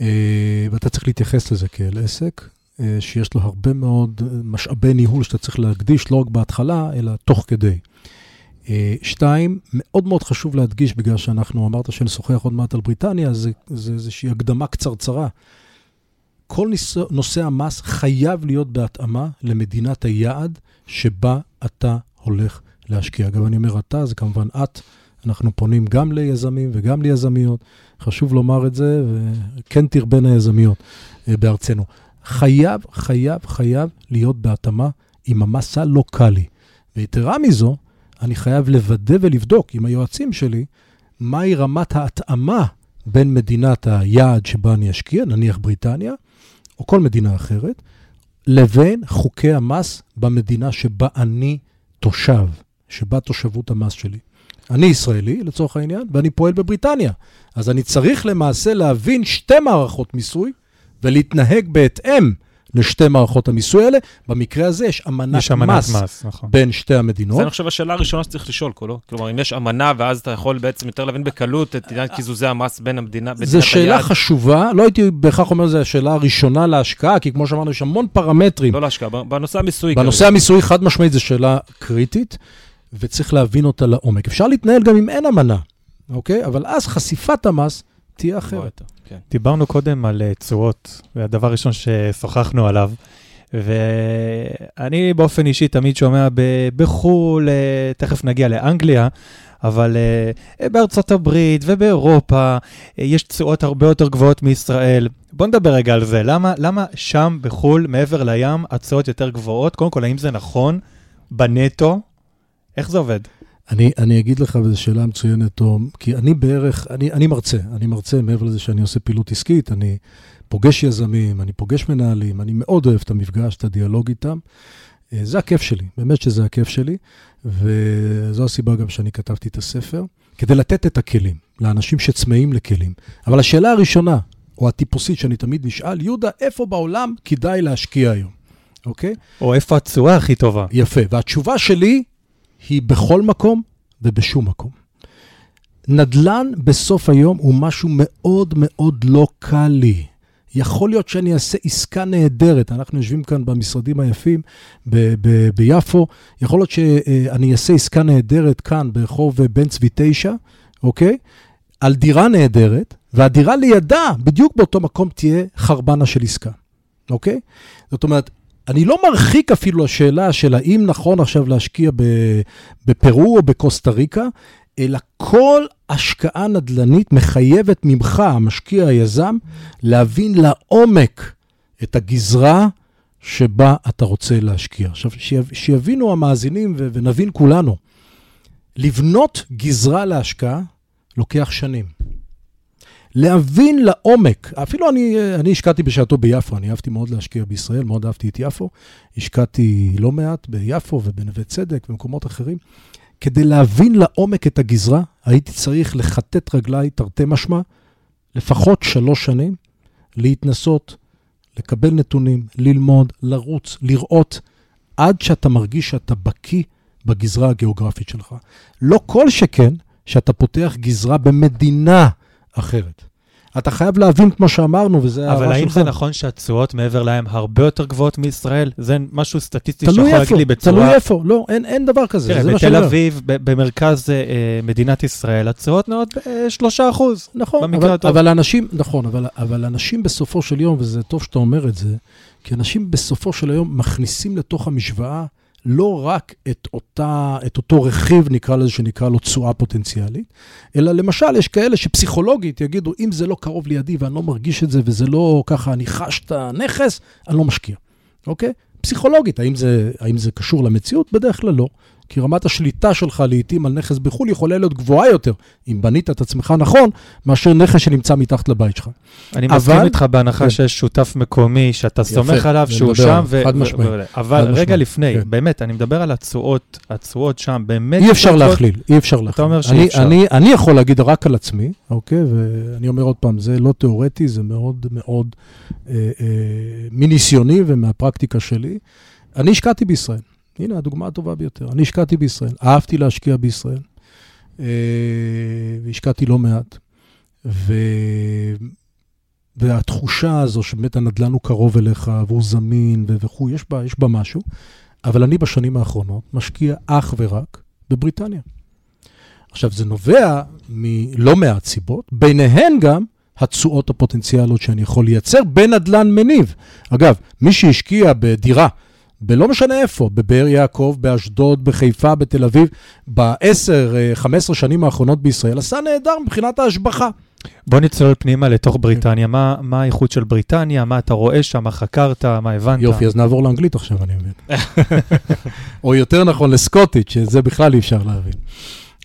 אה, ואתה צריך להתייחס לזה כאל עסק, אה, שיש לו הרבה מאוד משאבי ניהול שאתה צריך להקדיש, לא רק בהתחלה, אלא תוך כדי. אה, שתיים, מאוד מאוד חשוב להדגיש, בגלל שאנחנו, אמרת שנשוחח עוד מעט על בריטניה, זה, זה איזושהי הקדמה קצרצרה. כל נושא המס חייב להיות בהתאמה למדינת היעד שבה אתה הולך להשקיע. אגב, אני אומר אתה, זה כמובן את. אנחנו פונים גם ליזמים וגם ליזמיות. חשוב לומר את זה, וכן תרבנה יזמיות אה, בארצנו. חייב, חייב, חייב להיות בהתאמה עם המס הלוקאלי. ויתרה מזו, אני חייב לוודא ולבדוק עם היועצים שלי מהי רמת ההתאמה בין מדינת היעד שבה אני אשקיע, נניח בריטניה, או כל מדינה אחרת, לבין חוקי המס במדינה שבה אני תושב, שבה תושבות המס שלי. אני ישראלי, לצורך העניין, ואני פועל בבריטניה. אז אני צריך למעשה להבין שתי מערכות מיסוי ולהתנהג בהתאם לשתי מערכות המיסוי האלה. במקרה הזה יש אמנת יש אמנת מס מס, נכון. בין שתי המדינות. זה אני חושב השאלה הראשונה שצריך לשאול, כלומר, כלומר, אם יש אמנה, ואז אתה יכול בעצם יותר להבין בקלות את עניין קיזוזי המס בין המדינה, זו מדינת שאלה היעד. חשובה, לא הייתי בהכרח אומר שזו השאלה הראשונה להשקעה, כי כמו שאמרנו, יש המון פרמטרים. לא להשקעה, בנושא המיסוי. בנושא המיסוי, חד משמעית, זו שאלה קריטית, וצריך להבין אותה לעומק. אפשר להתנהל גם אם אין אמנה, אוקיי? אבל אז חשיפת המס תהיה. אחרת. כן. דיברנו קודם על אה, תשואות, והדבר הראשון ששוחחנו עליו, ואני באופן אישי תמיד שומע ב- בחו"ל, אה, תכף נגיע לאנגליה, אבל אה, בארצות הברית ובאירופה אה, יש תשואות הרבה יותר גבוהות מישראל. בוא נדבר רגע על זה, למה, למה שם בחו"ל, מעבר לים, התשואות יותר גבוהות? קודם כל, האם זה נכון בנטו? איך זה עובד? אני, אני אגיד לך, וזו שאלה מצוינת, תום, כי אני בערך, אני, אני מרצה, אני מרצה מעבר לזה שאני עושה פעילות עסקית, אני פוגש יזמים, אני פוגש מנהלים, אני מאוד אוהב את המפגש, את הדיאלוג איתם. אה, זה הכיף שלי, באמת שזה הכיף שלי, וזו הסיבה גם שאני כתבתי את הספר, כדי לתת את הכלים לאנשים שצמאים לכלים. אבל השאלה הראשונה, או הטיפוסית שאני תמיד נשאל, יהודה, איפה בעולם כדאי להשקיע היום, אוקיי? או איפה התשואה הכי טובה? יפה, והתשובה שלי היא בכל מקום ובשום מקום. נדל"ן בסוף היום הוא משהו מאוד מאוד לא קל לי. יכול להיות שאני אעשה עסקה נהדרת. אנחנו יושבים כאן במשרדים היפים ב- ב- ביפו, יכול להיות שאני אעשה עסקה נהדרת כאן ברחוב בן צבי 9, אוקיי? על דירה נהדרת, והדירה לידה, בדיוק באותו מקום, תהיה חרבנה של עסקה, אוקיי? זאת אומרת, אני לא מרחיק אפילו לשאלה של האם נכון עכשיו להשקיע בפרו או בקוסטה ריקה, אלא כל השקעה נדל"נית מחייבת ממך, המשקיע, היזם, להבין לעומק את הגזרה שבה אתה רוצה להשקיע. עכשיו, שיבינו המאזינים ונבין כולנו, לבנות גזרה להשקעה לוקח שנים. להבין לעומק, אפילו אני, אני השקעתי בשעתו ביפו, אני אהבתי מאוד להשקיע בישראל, מאוד אהבתי את יפו. השקעתי לא מעט ביפו ובנווה צדק ובמקומות אחרים. כדי להבין לעומק את הגזרה, הייתי צריך לכתת רגליי, תרתי משמע, לפחות שלוש שנים, להתנסות, לקבל נתונים, ללמוד, לרוץ, לראות, עד שאתה מרגיש שאתה בקיא בגזרה הגיאוגרפית שלך. לא כל שכן שאתה פותח גזרה במדינה אחרת. אתה חייב להבין, כמו שאמרנו, וזה הערה שלך. אבל האם זה נכון שהתשואות מעבר להם הרבה יותר גבוהות מישראל? זה משהו סטטיסטי שיכול להגיד לי בצורה... תלוי איפה, לא, אין, אין דבר כזה, תראה, בתל אביב, במרכז אה, מדינת ישראל, התשואות נעות ב-3 אחוז. נכון, אבל, הטוב. אבל אנשים, נכון, אבל, אבל אנשים בסופו של יום, וזה טוב שאתה אומר את זה, כי אנשים בסופו של היום מכניסים לתוך המשוואה לא רק את, אותה, את אותו רכיב, נקרא לזה, שנקרא לו תשואה פוטנציאלית, אלא למשל, יש כאלה שפסיכולוגית יגידו, אם זה לא קרוב לידי ואני לא מרגיש את זה, וזה לא ככה, אני חש את הנכס, אני לא משקיע, אוקיי? פסיכולוגית, האם זה, האם זה קשור למציאות? בדרך כלל לא. כי רמת השליטה שלך לעיתים על נכס בחו"ל יכולה להיות גבוהה יותר, אם בנית את עצמך נכון, מאשר נכס שנמצא מתחת לבית שלך. אני אבל... מסכים איתך בהנחה כן. שיש שותף מקומי שאתה יפה, סומך עליו שהוא שם. ו... חד משמעית. ו... אבל חד רגע משמע. לפני, כן. באמת, אני מדבר על התשואות, התשואות שם, באמת... אי אפשר להכליל, אי אפשר להכליל. אתה אומר שאי אפשר. אני, אני יכול להגיד רק על עצמי, אוקיי? ואני אומר עוד פעם, זה לא תיאורטי, זה מאוד מאוד אה, אה, מניסיוני ומהפרקטיקה שלי. אני השקעתי בישראל. הנה הדוגמה הטובה ביותר. אני השקעתי בישראל, אהבתי להשקיע בישראל, אה, והשקעתי לא מעט. ו... והתחושה הזו שבאמת הנדל"ן הוא קרוב אליך והוא זמין וכו', יש יש בה משהו, אבל אני בשנים האחרונות משקיע אך ורק בבריטניה. עכשיו, זה נובע מלא מעט סיבות, ביניהן גם התשואות הפוטנציאליות שאני יכול לייצר בנדל"ן מניב. אגב, מי שהשקיע בדירה בלא משנה איפה, בבאר יעקב, באשדוד, בחיפה, בתל אביב, ב-10-15 שנים האחרונות בישראל, עשה נהדר מבחינת ההשבחה. בוא נצלול פנימה לתוך בריטניה. מה, מה האיכות של בריטניה? מה אתה רואה שם? מה חקרת? מה הבנת? יופי, אז נעבור לאנגלית עכשיו, אני מבין. או יותר נכון, לסקוטית, שזה בכלל אי אפשר להבין.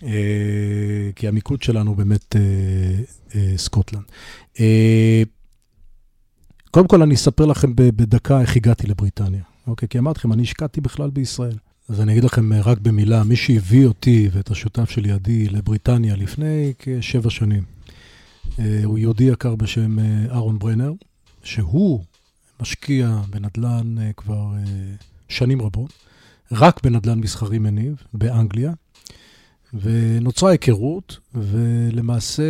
אה, כי המיקוד שלנו באמת אה, אה, סקוטלנד. קודם כל, אני אספר לכם בדקה איך הגעתי לבריטניה. אוקיי? כי אמרתי לכם, אני השקעתי בכלל בישראל. אז אני אגיד לכם אה, רק במילה, מי שהביא אותי ואת השותף שלידי לבריטניה לפני כשבע שנים, אה, הוא יהודי יקר בשם אה, אהרון ברנר, שהוא משקיע בנדל"ן כבר שנים רבות, רק בנדל"ן מסחרי מניב באנגליה, ונוצרה היכרות, ולמעשה,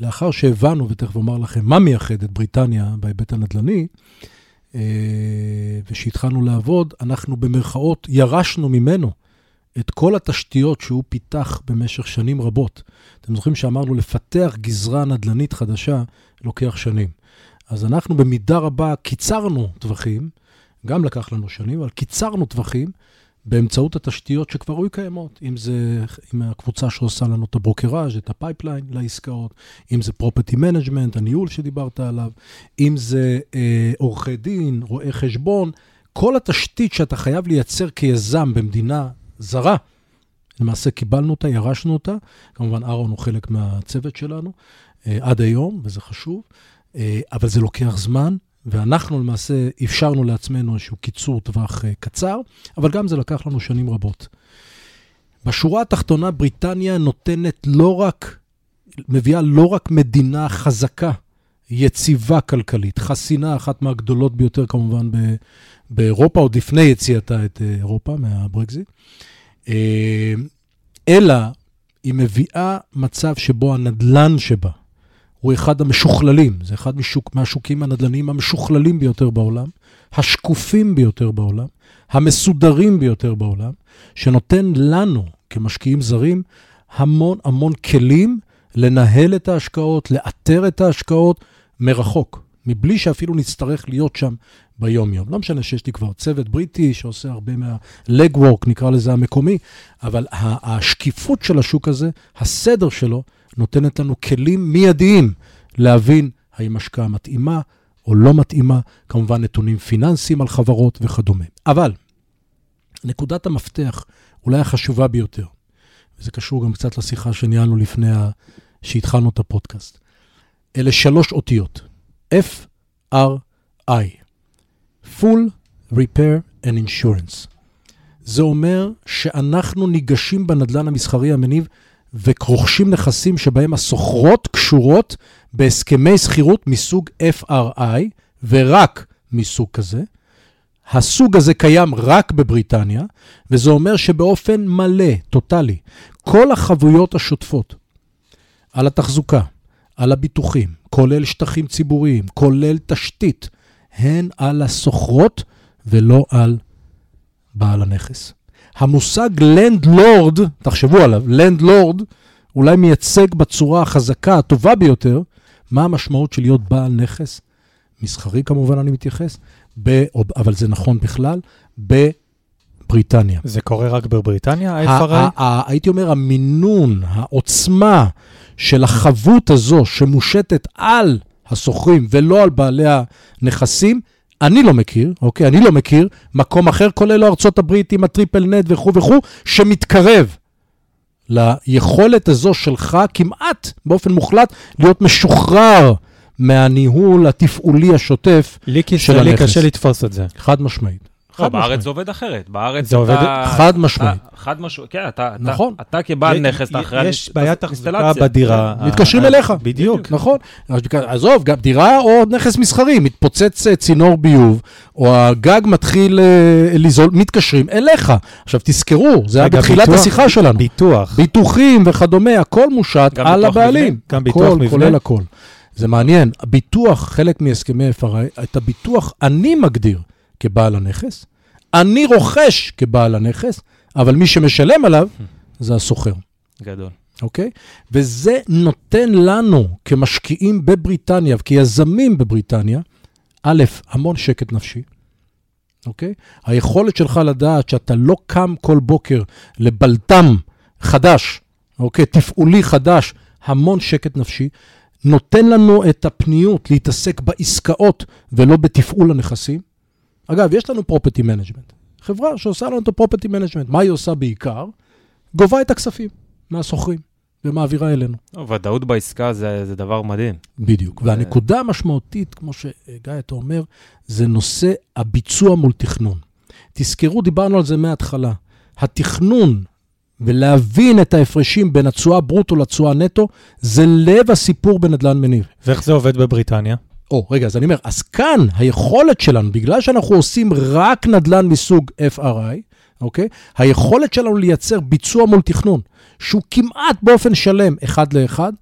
לאחר שהבנו, ותכף אומר לכם מה מייחד את בריטניה בהיבט הנדל"ני, אה, ושהתחלנו לעבוד, אנחנו במרכאות ירשנו ממנו את כל התשתיות שהוא פיתח במשך שנים רבות. אתם זוכרים שאמרנו לפתח גזרה נדל"נית חדשה לוקח שנים. אז אנחנו במידה רבה קיצרנו טווחים, גם לקח לנו שנים, אבל קיצרנו טווחים באמצעות התשתיות שכבר היו קיימות, אם זה עם הקבוצה שעושה לנו את ה brokerage, את ה pipeline לעסקאות, אם זה property management, הניהול שדיברת עליו, אם זה אה, עורכי דין, רואי חשבון, כל התשתית שאתה חייב לייצר כיזם במדינה זרה, למעשה קיבלנו אותה, ירשנו אותה, כמובן אהרון הוא חלק מהצוות שלנו אה, עד היום, וזה חשוב, אה, אבל זה לוקח זמן, ואנחנו למעשה אפשרנו לעצמנו איזשהו קיצור טווח uh, קצר, אבל גם זה לקח לנו שנים רבות. בשורה התחתונה, בריטניה נותנת לא רק, מביאה לא רק מדינה חזקה, יציבה כלכלית, חסינה, אחת מהגדולות ביותר כמובן באירופה, עוד לפני יציאתה את אה, אירופה מהברקזיט, אלא היא מביאה מצב שבו הנדלן שבה, הוא אחד המשוכללים, זה אחד משוק, מהשוקים הנדל"ניים המשוכללים ביותר בעולם, השקופים ביותר בעולם, המסודרים ביותר בעולם, שנותן לנו, כמשקיעים זרים, המון המון כלים לנהל את ההשקעות, לאתר את ההשקעות מרחוק, מבלי שאפילו נצטרך להיות שם ביום-יום. לא משנה שיש לי כבר צוות בריטי שעושה הרבה מה-legwork, נקרא לזה המקומי, אבל השקיפות של השוק הזה, הסדר שלו, נותנת לנו כלים מיידיים להבין האם השקעה מתאימה או לא מתאימה, כמובן נתונים פיננסיים על חברות וכדומה. אבל נקודת המפתח, אולי החשובה ביותר, וזה קשור גם קצת לשיחה שניהלנו לפני ה... שהתחלנו את הפודקאסט. אלה שלוש אותיות, F-R-I, Full Repair and Insurance. זה אומר שאנחנו ניגשים בנדלן המסחרי המניב ורוכשים נכסים שבהם הסוחרות קשורות בהסכמי שכירות מסוג FRI, ורק מסוג כזה. הסוג הזה קיים רק בבריטניה, וזה אומר שבאופן מלא, טוטאלי, כל החבויות השוטפות על התחזוקה, על הביטוחים, כולל שטחים ציבוריים, כולל תשתית, הן על הסוחרות ולא על בעל הנכס. המושג לנדלורד, תחשבו עליו, לנדלורד, אולי מייצג בצורה החזקה, הטובה ביותר, מה המשמעות של להיות בעל נכס, מסחרי כמובן אני מתייחס, ב, אבל זה נכון בכלל, בבריטניה. זה קורה רק בבריטניה, ה-FRI? הייתי אומר, המינון, העוצמה של החבות הזו שמושתת על השוכרים ולא על בעלי הנכסים, אני לא מכיר, אוקיי? אני לא מכיר מקום אחר, כולל ארצות הברית עם הטריפל נט וכו' וכו', שמתקרב ליכולת הזו שלך כמעט באופן מוחלט להיות משוחרר מהניהול התפעולי השוטף של הנכס. לי כישראלי קשה לתפוס את זה. חד משמעית. לא, בארץ זה עובד אחרת. בארץ זה עובד חד משמעית. חד משמעית, כן, אתה, נכון. אתה כבעל נכס, אתה אחראי יש בעיית תחזוקה בדירה. מתקשרים אליך. בדיוק. נכון. עזוב, גם דירה או נכס מסחרי, מתפוצץ אה, צינור ביוב, או הגג מתחיל אה, לזול, מתקשרים אליך. עכשיו, תזכרו, זה היה בתחילת השיחה שלנו. ביטוח. ביטוחים וכדומה, הכל מושת על הבעלים. גם ביטוח מבנה. כולל הכל. זה מעניין. הביטוח, חלק מהסכמי FRI, את הביטוח אני מגדיר כבעל הנכס, אני רוכש כבעל הנכס, אבל מי שמשלם עליו זה השוכר. גדול. אוקיי? וזה נותן לנו, כמשקיעים בבריטניה וכיזמים בבריטניה, א', המון שקט נפשי, אוקיי? היכולת שלך לדעת שאתה לא קם כל בוקר לבלת"ם חדש, אוקיי? תפעולי חדש, המון שקט נפשי. נותן לנו את הפניות להתעסק בעסקאות ולא בתפעול הנכסים. אגב, יש לנו property management. חברה שעושה לנו את ה property management. מה היא עושה בעיקר? גובה את הכספים מהשוכרים ומעבירה אלינו. ודאות בעסקה זה, זה דבר מדהים. בדיוק. זה... והנקודה המשמעותית, כמו שגיא, אתה אומר, זה נושא הביצוע מול תכנון. תזכרו, דיברנו על זה מההתחלה. התכנון ולהבין את ההפרשים בין התשואה ברוטו לתשואה נטו, זה לב הסיפור בנדל"ן מניב. ואיך זה עובד בבריטניה? או, רגע, אז אני אומר, אז כאן היכולת שלנו, בגלל שאנחנו עושים רק נדל"ן מסוג FRI, אוקיי? היכולת שלנו לייצר ביצוע מול תכנון, שהוא כמעט באופן שלם אחד לאחד,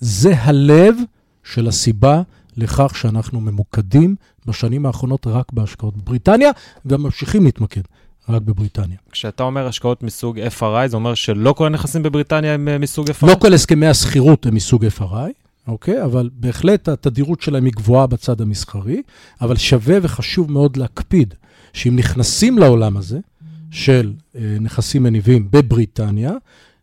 זה הלב של הסיבה לכך שאנחנו ממוקדים בשנים האחרונות רק בהשקעות בבריטניה, וממשיכים להתמקד רק בבריטניה. כשאתה אומר השקעות מסוג FRI, זה אומר שלא כל הנכסים בבריטניה הם אה, מסוג FRI? לא כל הסכמי השכירות הם מסוג FRI, אוקיי? אבל בהחלט התדירות שלהם היא גבוהה בצד המסחרי, אבל שווה וחשוב מאוד להקפיד שאם נכנסים לעולם הזה של אה, נכסים מניבים בבריטניה,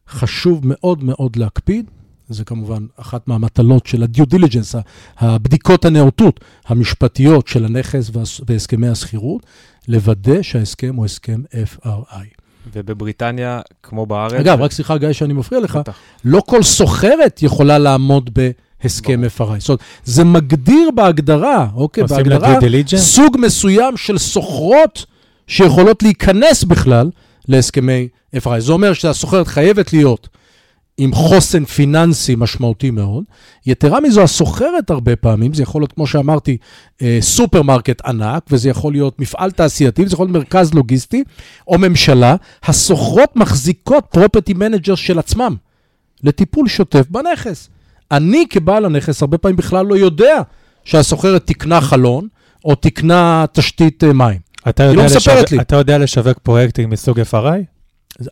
חשוב מאוד מאוד להקפיד, זה כמובן אחת מהמטלות של ה-due diligence, הבדיקות הנאותות המשפטיות של הנכס והסכמי השכירות, לוודא שההסכם הוא הסכם FRI. ובבריטניה, כמו בארץ... אגב, רק סליחה, גיא, שאני מפריע לך, לא כל סוחרת יכולה לעמוד ב... הסכם FRI. זאת אומרת, זה מגדיר בהגדרה, אוקיי, בהגדרה, סוג מסוים של סוחרות שיכולות להיכנס בכלל להסכמי FRI. זה אומר שהסוחרת חייבת להיות עם חוסן פיננסי משמעותי מאוד. יתרה מזו, הסוחרת הרבה פעמים, זה יכול להיות, כמו שאמרתי, אה, סופרמרקט ענק, וזה יכול להיות מפעל תעשייתי, וזה יכול להיות מרכז לוגיסטי, או ממשלה. השוכרות מחזיקות property manager של עצמם לטיפול שוטף בנכס. אני כבעל הנכס הרבה פעמים בכלל לא יודע שהשוכרת תיקנה חלון או תיקנה תשתית אה, מים. אתה יודע, לא לשווק, לי. אתה יודע לשווק פרויקטים מסוג FRI?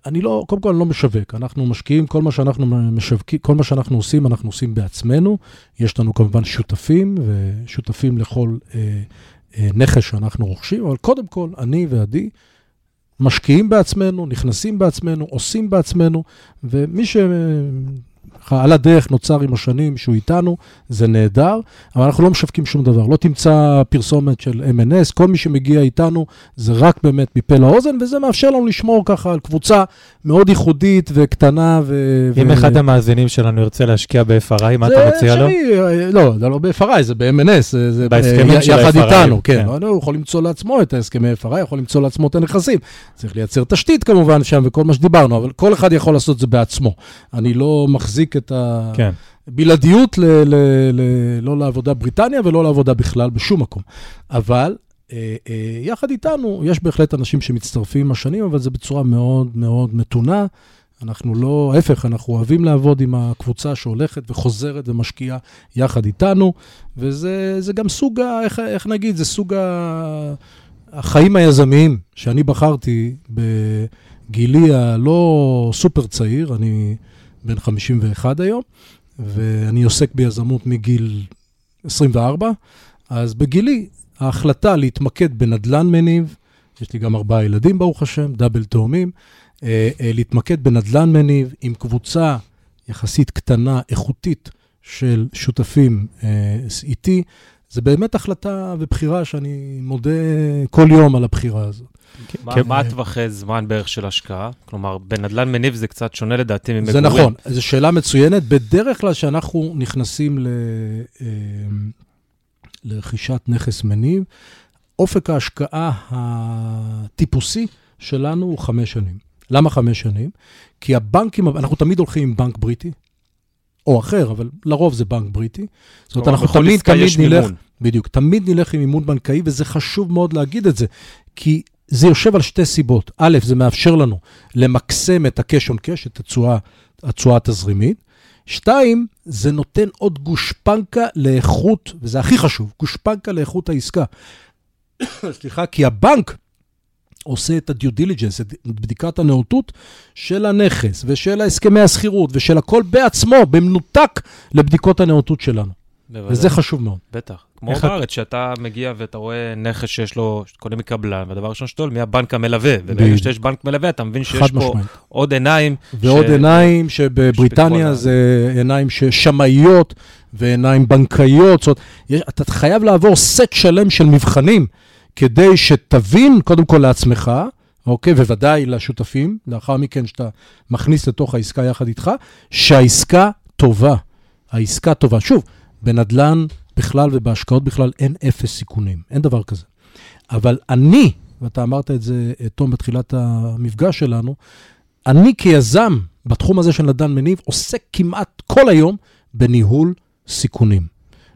אני לא, קודם כל אני לא משווק, אנחנו משקיעים, כל מה שאנחנו משווקים, כל מה שאנחנו עושים, אנחנו עושים בעצמנו. יש לנו כמובן שותפים, ושותפים לכל אה, אה, נכס שאנחנו רוכשים, אבל קודם כל, אני ועדי משקיעים בעצמנו, נכנסים בעצמנו, עושים בעצמנו, ומי ש... ככה, על הדרך נוצר עם השנים שהוא איתנו, זה נהדר, אבל אנחנו לא משווקים שום דבר. לא תמצא פרסומת של M&S, כל מי שמגיע איתנו זה רק באמת מפה לאוזן, וזה מאפשר לנו לשמור ככה על קבוצה מאוד ייחודית וקטנה. ו... אם ו... אחד המאזינים שלנו ירצה להשקיע ב-FRI, מה אתה מציע לו? זה אפשרי, לא, זה לא ב-FRI, זה ב-M&S, זה, בהסכמים ב- של יחד ה-FRI, איתנו, כן. כן. הוא יכול למצוא לעצמו את ההסכמי FRI, יכול למצוא לעצמו את הנכסים. צריך לייצר תשתית כמובן שם וכל מה שדיברנו, אבל כל אחד יכול לעשות את זה בעצמו. אני לא מחזיק את ה... כן. ל, ל, ל, לא לעבודה בריטניה ולא לעבודה בכלל בשום מקום. אבל אה, אה, יחד איתנו, יש בהחלט אנשים שמצטרפים עם השנים, אבל זה בצורה מאוד מאוד מתונה. אנחנו לא, ההפך, אנחנו אוהבים לעבוד עם הקבוצה שהולכת וחוזרת ומשקיעה יחד איתנו, וזה זה גם סוג, ה, איך, איך נגיד, זה סוג ה, החיים היזמיים שאני בחרתי בגילי הלא סופר צעיר, אני בן 51 היום, ואני עוסק ביזמות מגיל 24, אז בגילי ההחלטה להתמקד בנדל"ן מניב, יש לי גם ארבעה ילדים ברוך השם, double תאומים, אה, אה, להתמקד בנדל"ן מניב עם קבוצה יחסית קטנה, איכותית של שותפים אה, איתי, זה באמת החלטה ובחירה שאני מודה כל יום על הבחירה הזאת. מה- כן. מה הטווחי זמן בערך של השקעה? כלומר, בנדל"ן מניב זה קצת שונה לדעתי ממגורים. זה נכון, זו שאלה מצוינת. בדרך כלל כשאנחנו נכנסים ל, אה, לרכישת נכס מניב, אופק ההשקעה הטיפוסי שלנו הוא חמש שנים. למה חמש שנים? כי הבנקים, אנחנו תמיד הולכים עם בנק בריטי, או אחר, אבל לרוב זה בנק בריטי. זאת אומרת, אנחנו תמיד, תמיד נלך, מימון. בדיוק, תמיד נלך עם מימון בנקאי, וזה חשוב מאוד להגיד את זה, כי זה יושב על שתי סיבות. א', זה מאפשר לנו למקסם את ה-cash on cash, את התשואה, התשואה התזרימית. שתיים, זה נותן עוד גושפנקה לאיכות, וזה הכי חשוב, גושפנקה לאיכות העסקה. סליחה, כי הבנק עושה את ה-due diligence, את בדיקת הנאותות של הנכס ושל הסכמי השכירות ושל הכל בעצמו, במנותק לבדיקות הנאותות שלנו. בוודאי. וזה חשוב מאוד. בטח. כמו איך בארץ, שאתה מגיע ואתה רואה נכס שיש לו, קונה מקבלן, והדבר הראשון שתול, מי הבנק המלווה. וברגע. שיש בנק מלווה, אתה מבין שיש פה משמעית. עוד עיניים. ועוד ש- עיניים שבבריטניה זה עיניים שמאיות ועיניים בנקאיות. זאת אומרת, אתה חייב לעבור סט שלם של מבחנים כדי שתבין, קודם כל לעצמך, אוקיי, וודאי לשותפים, לאחר מכן שאתה מכניס לתוך העסקה יחד איתך, שהעסקה טובה. העסקה טובה. שוב, בנדל"ן בכלל ובהשקעות בכלל אין אפס סיכונים, אין דבר כזה. אבל אני, ואתה אמרת את זה, אה, תום, בתחילת המפגש שלנו, אני כיזם בתחום הזה של נדל"ן מניב עוסק כמעט כל היום בניהול סיכונים.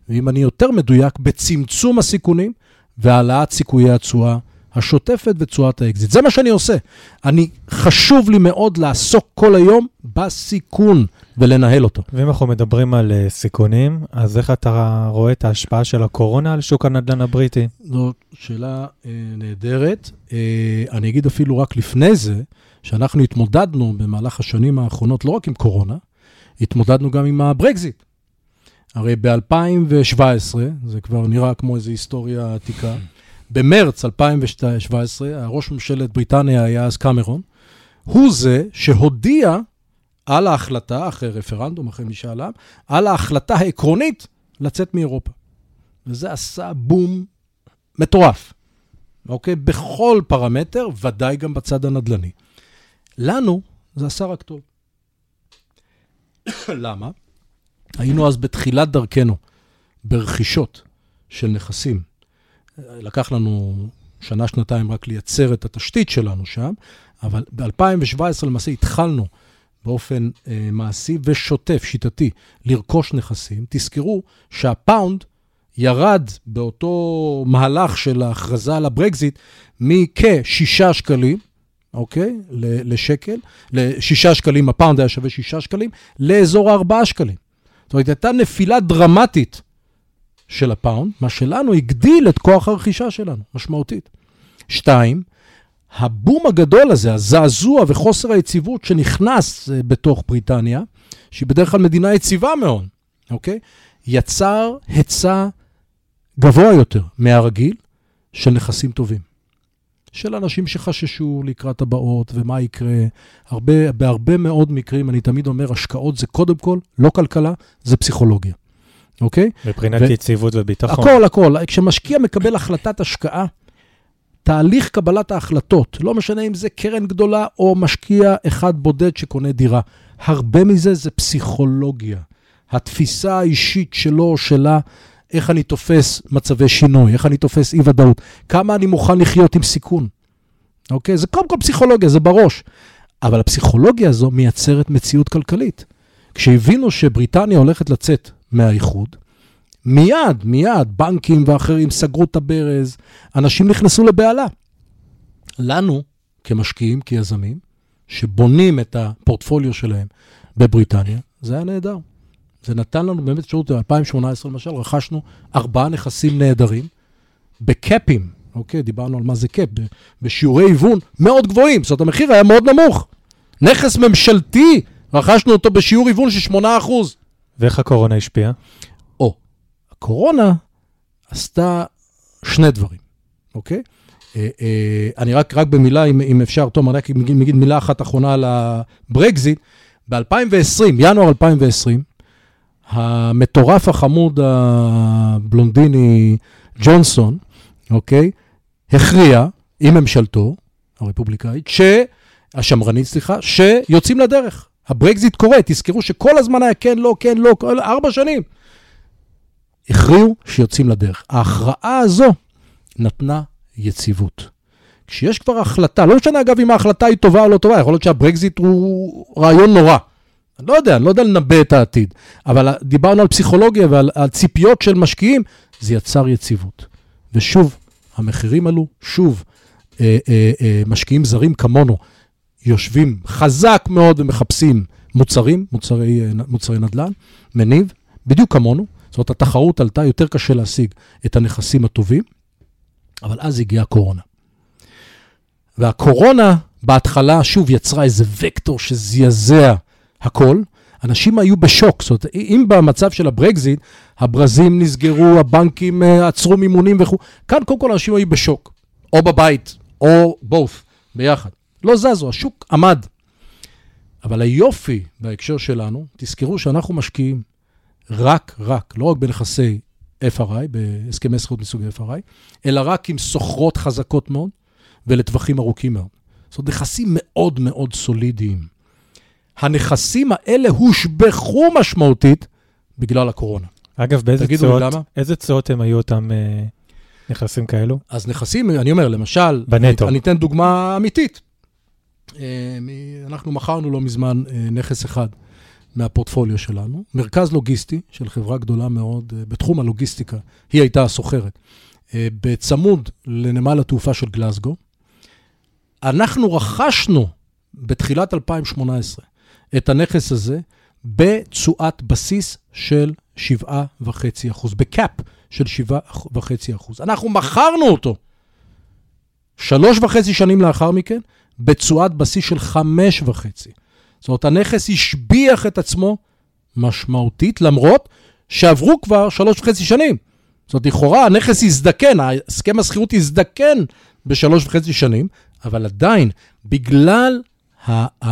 ואם אני יותר מדויק, בצמצום הסיכונים והעלאת סיכויי התשואה השוטפת ותשואת האקזיט. זה מה שאני עושה. אני, חשוב לי מאוד לעסוק כל היום בסיכון ולנהל אותו. ואם אנחנו מדברים על אה, סיכונים, אז איך אתה רואה את ההשפעה של הקורונה על שוק הנדל"ן הבריטי? זו שאלה אה, נהדרת. אה, אני אגיד אפילו רק לפני זה, שאנחנו התמודדנו במהלך השנים האחרונות לא רק עם קורונה, התמודדנו גם עם הברקזיט. הרי ב-2017, זה כבר נראה כמו איזו היסטוריה עתיקה, במרץ 2017, הראש ממשלת בריטניה היה אז קמרון, הוא זה שהודיע על ההחלטה, אחרי רפרנדום, אחרי משאל עם, על ההחלטה העקרונית לצאת מאירופה. וזה עשה בום מטורף, אוקיי? בכל פרמטר, ודאי גם בצד הנדל"ני. לנו זה עשה רק טוב. למה? היינו אז בתחילת דרכנו ברכישות של נכסים. לקח לנו שנה, שנתיים רק לייצר את התשתית שלנו שם, אבל ב-2017 למעשה התחלנו באופן אה, מעשי ושוטף, שיטתי, לרכוש נכסים. תזכרו שהפאונד ירד באותו מהלך של ההכרזה על הברקזיט מכ-6 שקלים, אוקיי? לשקל, ל-6 שקלים, הפאונד היה שווה 6 שקלים, לאזור ה-4 שקלים. זאת אומרת, הייתה נפילה דרמטית של הפאונד, מה שלנו הגדיל את כוח הרכישה שלנו, משמעותית. שתיים, הבום הגדול הזה, הזעזוע וחוסר היציבות שנכנס אה, בתוך בריטניה, שהיא בדרך כלל מדינה יציבה מאוד, אוקיי? יצר היצע גבוה יותר מהרגיל של נכסים טובים. של אנשים שחששו לקראת הבאות ומה יקרה. הרבה, בהרבה מאוד מקרים, אני תמיד אומר, השקעות זה קודם כל לא כלכלה, זה פסיכולוגיה, אוקיי? מבחינת ו... יציבות וביטחון. הכל, הכל. כשמשקיע מקבל החלטת השקעה, תהליך קבלת ההחלטות, לא משנה אם זה קרן גדולה או משקיע אחד בודד שקונה דירה, הרבה מזה זה פסיכולוגיה. התפיסה האישית שלו או שלה, איך אני תופס מצבי שינוי, איך אני תופס אי-ודאות, כמה אני מוכן לחיות עם סיכון. אוקיי? זה קודם כל פסיכולוגיה, זה בראש. אבל הפסיכולוגיה הזו מייצרת מציאות כלכלית. כשהבינו שבריטניה הולכת לצאת מהאיחוד, מיד, מיד, בנקים ואחרים סגרו את הברז, אנשים נכנסו לבהלה. לנו, כמשקיעים, כיזמים, שבונים את הפורטפוליו שלהם בבריטניה, זה היה נהדר. זה נתן לנו באמת אפשרות, ב-2018 למשל, רכשנו ארבעה נכסים נהדרים, בקאפים, אוקיי? דיברנו על מה זה קאפ, בשיעורי היוון מאוד גבוהים, זאת אומרת, המחיר היה מאוד נמוך. נכס ממשלתי, רכשנו אותו בשיעור היוון של 8%. ואיך הקורונה השפיעה? או, הקורונה עשתה שני דברים, אוקיי? אה, אה, אני רק, רק במילה, אם, אם אפשר, תומר, רק אגיד מילה אחת אחרונה על הברקזיט. ב-2020, ינואר 2020, המטורף החמוד הבלונדיני ג'ונסון, אוקיי, הכריע עם ממשלתו, הרפובליקאית, ש... השמרנית, סליחה, שיוצאים לדרך. הברקזיט קורה, תזכרו שכל הזמן היה כן, לא, כן, לא, כל, ארבע שנים. הכריעו שיוצאים לדרך. ההכרעה הזו נתנה יציבות. כשיש כבר החלטה, לא משנה אגב אם ההחלטה היא טובה או לא טובה, יכול להיות שהברקזיט הוא רעיון נורא. אני לא יודע, אני לא יודע לנבא את העתיד, אבל דיברנו על פסיכולוגיה ועל על ציפיות של משקיעים, זה יצר יציבות. ושוב, המחירים עלו, שוב, אה, אה, אה, משקיעים זרים כמונו יושבים חזק מאוד ומחפשים מוצרים, מוצרי, מוצרי נדל"ן, מניב, בדיוק כמונו. זאת אומרת, התחרות עלתה, יותר קשה להשיג את הנכסים הטובים, אבל אז הגיעה הקורונה. והקורונה בהתחלה, שוב, יצרה איזה וקטור שזעזע הכל. אנשים היו בשוק, זאת אומרת, אם במצב של הברקזיט, הברזים נסגרו, הבנקים אה, עצרו מימונים וכו', כאן קודם כל אנשים היו בשוק, או בבית, או both, ביחד. לא זזו, השוק עמד. אבל היופי בהקשר שלנו, תזכרו שאנחנו משקיעים רק, רק, לא רק בנכסי FRI, בהסכמי זכות מסוג FRI, אלא רק עם סוחרות חזקות מאוד ולטווחים ארוכים מאוד. זאת אומרת, נכסים מאוד מאוד סולידיים. הנכסים האלה הושבחו משמעותית בגלל הקורונה. אגב, באיזה צועות, איזה צועות הם היו אותם אה, נכסים כאלו? אז נכסים, אני אומר, למשל, בנטו. אני, אני אתן דוגמה אמיתית. אה, אנחנו מכרנו לא מזמן אה, נכס אחד מהפורטפוליו שלנו, מרכז לוגיסטי של חברה גדולה מאוד אה, בתחום הלוגיסטיקה, היא הייתה הסוחרת, בצמוד לנמל התעופה של גלסגו. אנחנו רכשנו בתחילת 2018 את הנכס הזה בתשואת בסיס של 7.5%, בקאפ של 7.5%. אנחנו מכרנו אותו שלוש וחצי שנים לאחר מכן בתשואת בסיס של 5.5%. זאת אומרת, הנכס השביח את עצמו משמעותית, למרות שעברו כבר שלוש וחצי שנים. זאת אומרת, לכאורה הנכס הזדקן, הסכם השכירות הזדקן בשלוש וחצי שנים, אבל עדיין, בגלל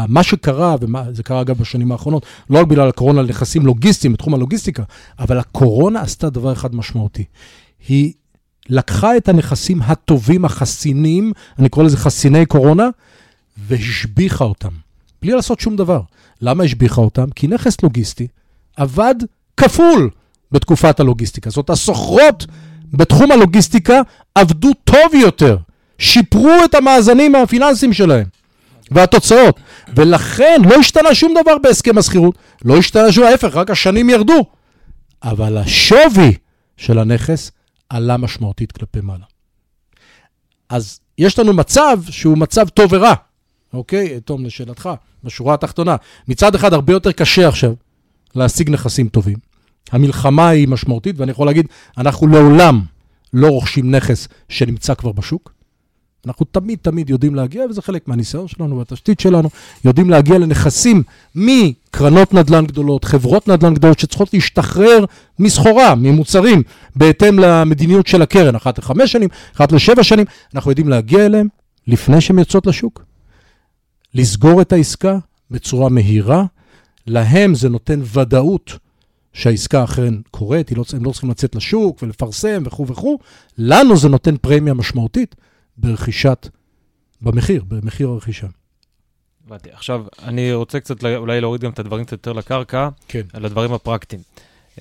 מה שקרה, וזה קרה אגב בשנים האחרונות, לא רק בגלל הקורונה לנכסים לוגיסטיים בתחום הלוגיסטיקה, אבל הקורונה עשתה דבר אחד משמעותי. היא לקחה את הנכסים הטובים, החסינים, אני קורא לזה חסיני קורונה, והשביחה אותם, בלי לעשות שום דבר. למה השביחה אותם? כי נכס לוגיסטי עבד כפול בתקופת הלוגיסטיקה. זאת הסוחרות בתחום הלוגיסטיקה עבדו טוב יותר, שיפרו את המאזנים הפיננסיים שלהם. והתוצאות. ולכן לא השתנה שום דבר בהסכם השכירות, לא השתנה שום, ההפך, רק השנים ירדו. אבל השווי של הנכס עלה משמעותית כלפי מעלה. אז יש לנו מצב שהוא מצב טוב ורע, אוקיי? תום, לשאלתך, בשורה התחתונה. מצד אחד, הרבה יותר קשה עכשיו להשיג נכסים טובים. המלחמה היא משמעותית, ואני יכול להגיד, אנחנו לעולם לא רוכשים נכס שנמצא כבר בשוק. אנחנו תמיד תמיד יודעים להגיע, וזה חלק מהניסיון שלנו והתשתית שלנו, יודעים להגיע לנכסים מקרנות נדל"ן גדולות, חברות נדל"ן גדולות שצריכות להשתחרר מסחורה, ממוצרים, בהתאם למדיניות של הקרן, אחת לחמש שנים, אחת לשבע שנים, אנחנו יודעים להגיע אליהם לפני שהן יוצאות לשוק, לסגור את העסקה בצורה מהירה, להם זה נותן ודאות שהעסקה אכן קורית, לא, הם לא צריכים לצאת לשוק ולפרסם וכו' וכו', לנו זה נותן פרמיה משמעותית. ברכישת, במחיר, במחיר הרכישה. הבנתי. עכשיו, אני רוצה קצת אולי להוריד גם את הדברים קצת יותר לקרקע, כן. על הדברים הפרקטיים.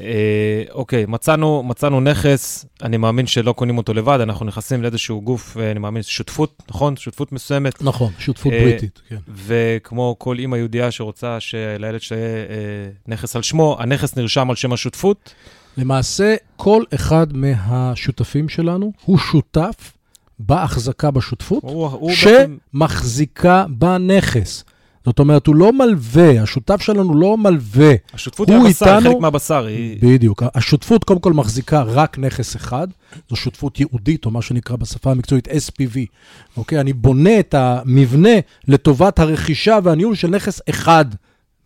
אה, אוקיי, מצאנו, מצאנו נכס, אני מאמין שלא קונים אותו לבד, אנחנו נכנסים לאיזשהו גוף, אה, אני מאמין, שותפות, נכון? שותפות מסוימת. נכון, שותפות אה, בריטית, כן. וכמו כל אימא יהודייה שרוצה שלילד שיהיה אה, נכס על שמו, הנכס נרשם על שם השותפות. למעשה, כל אחד מהשותפים שלנו הוא שותף בהחזקה בשותפות, הוא, הוא שמחזיקה. בנכס. זאת אומרת, הוא לא מלווה, השותף שלנו לא מלווה. השותפות היא הבשר, חלק מהבשר. היא... בדיוק. השותפות קודם כל מחזיקה רק נכס אחד, זו שותפות ייעודית, או מה שנקרא בשפה המקצועית SPV. אוקיי? אני בונה את המבנה לטובת הרכישה והניהול של נכס אחד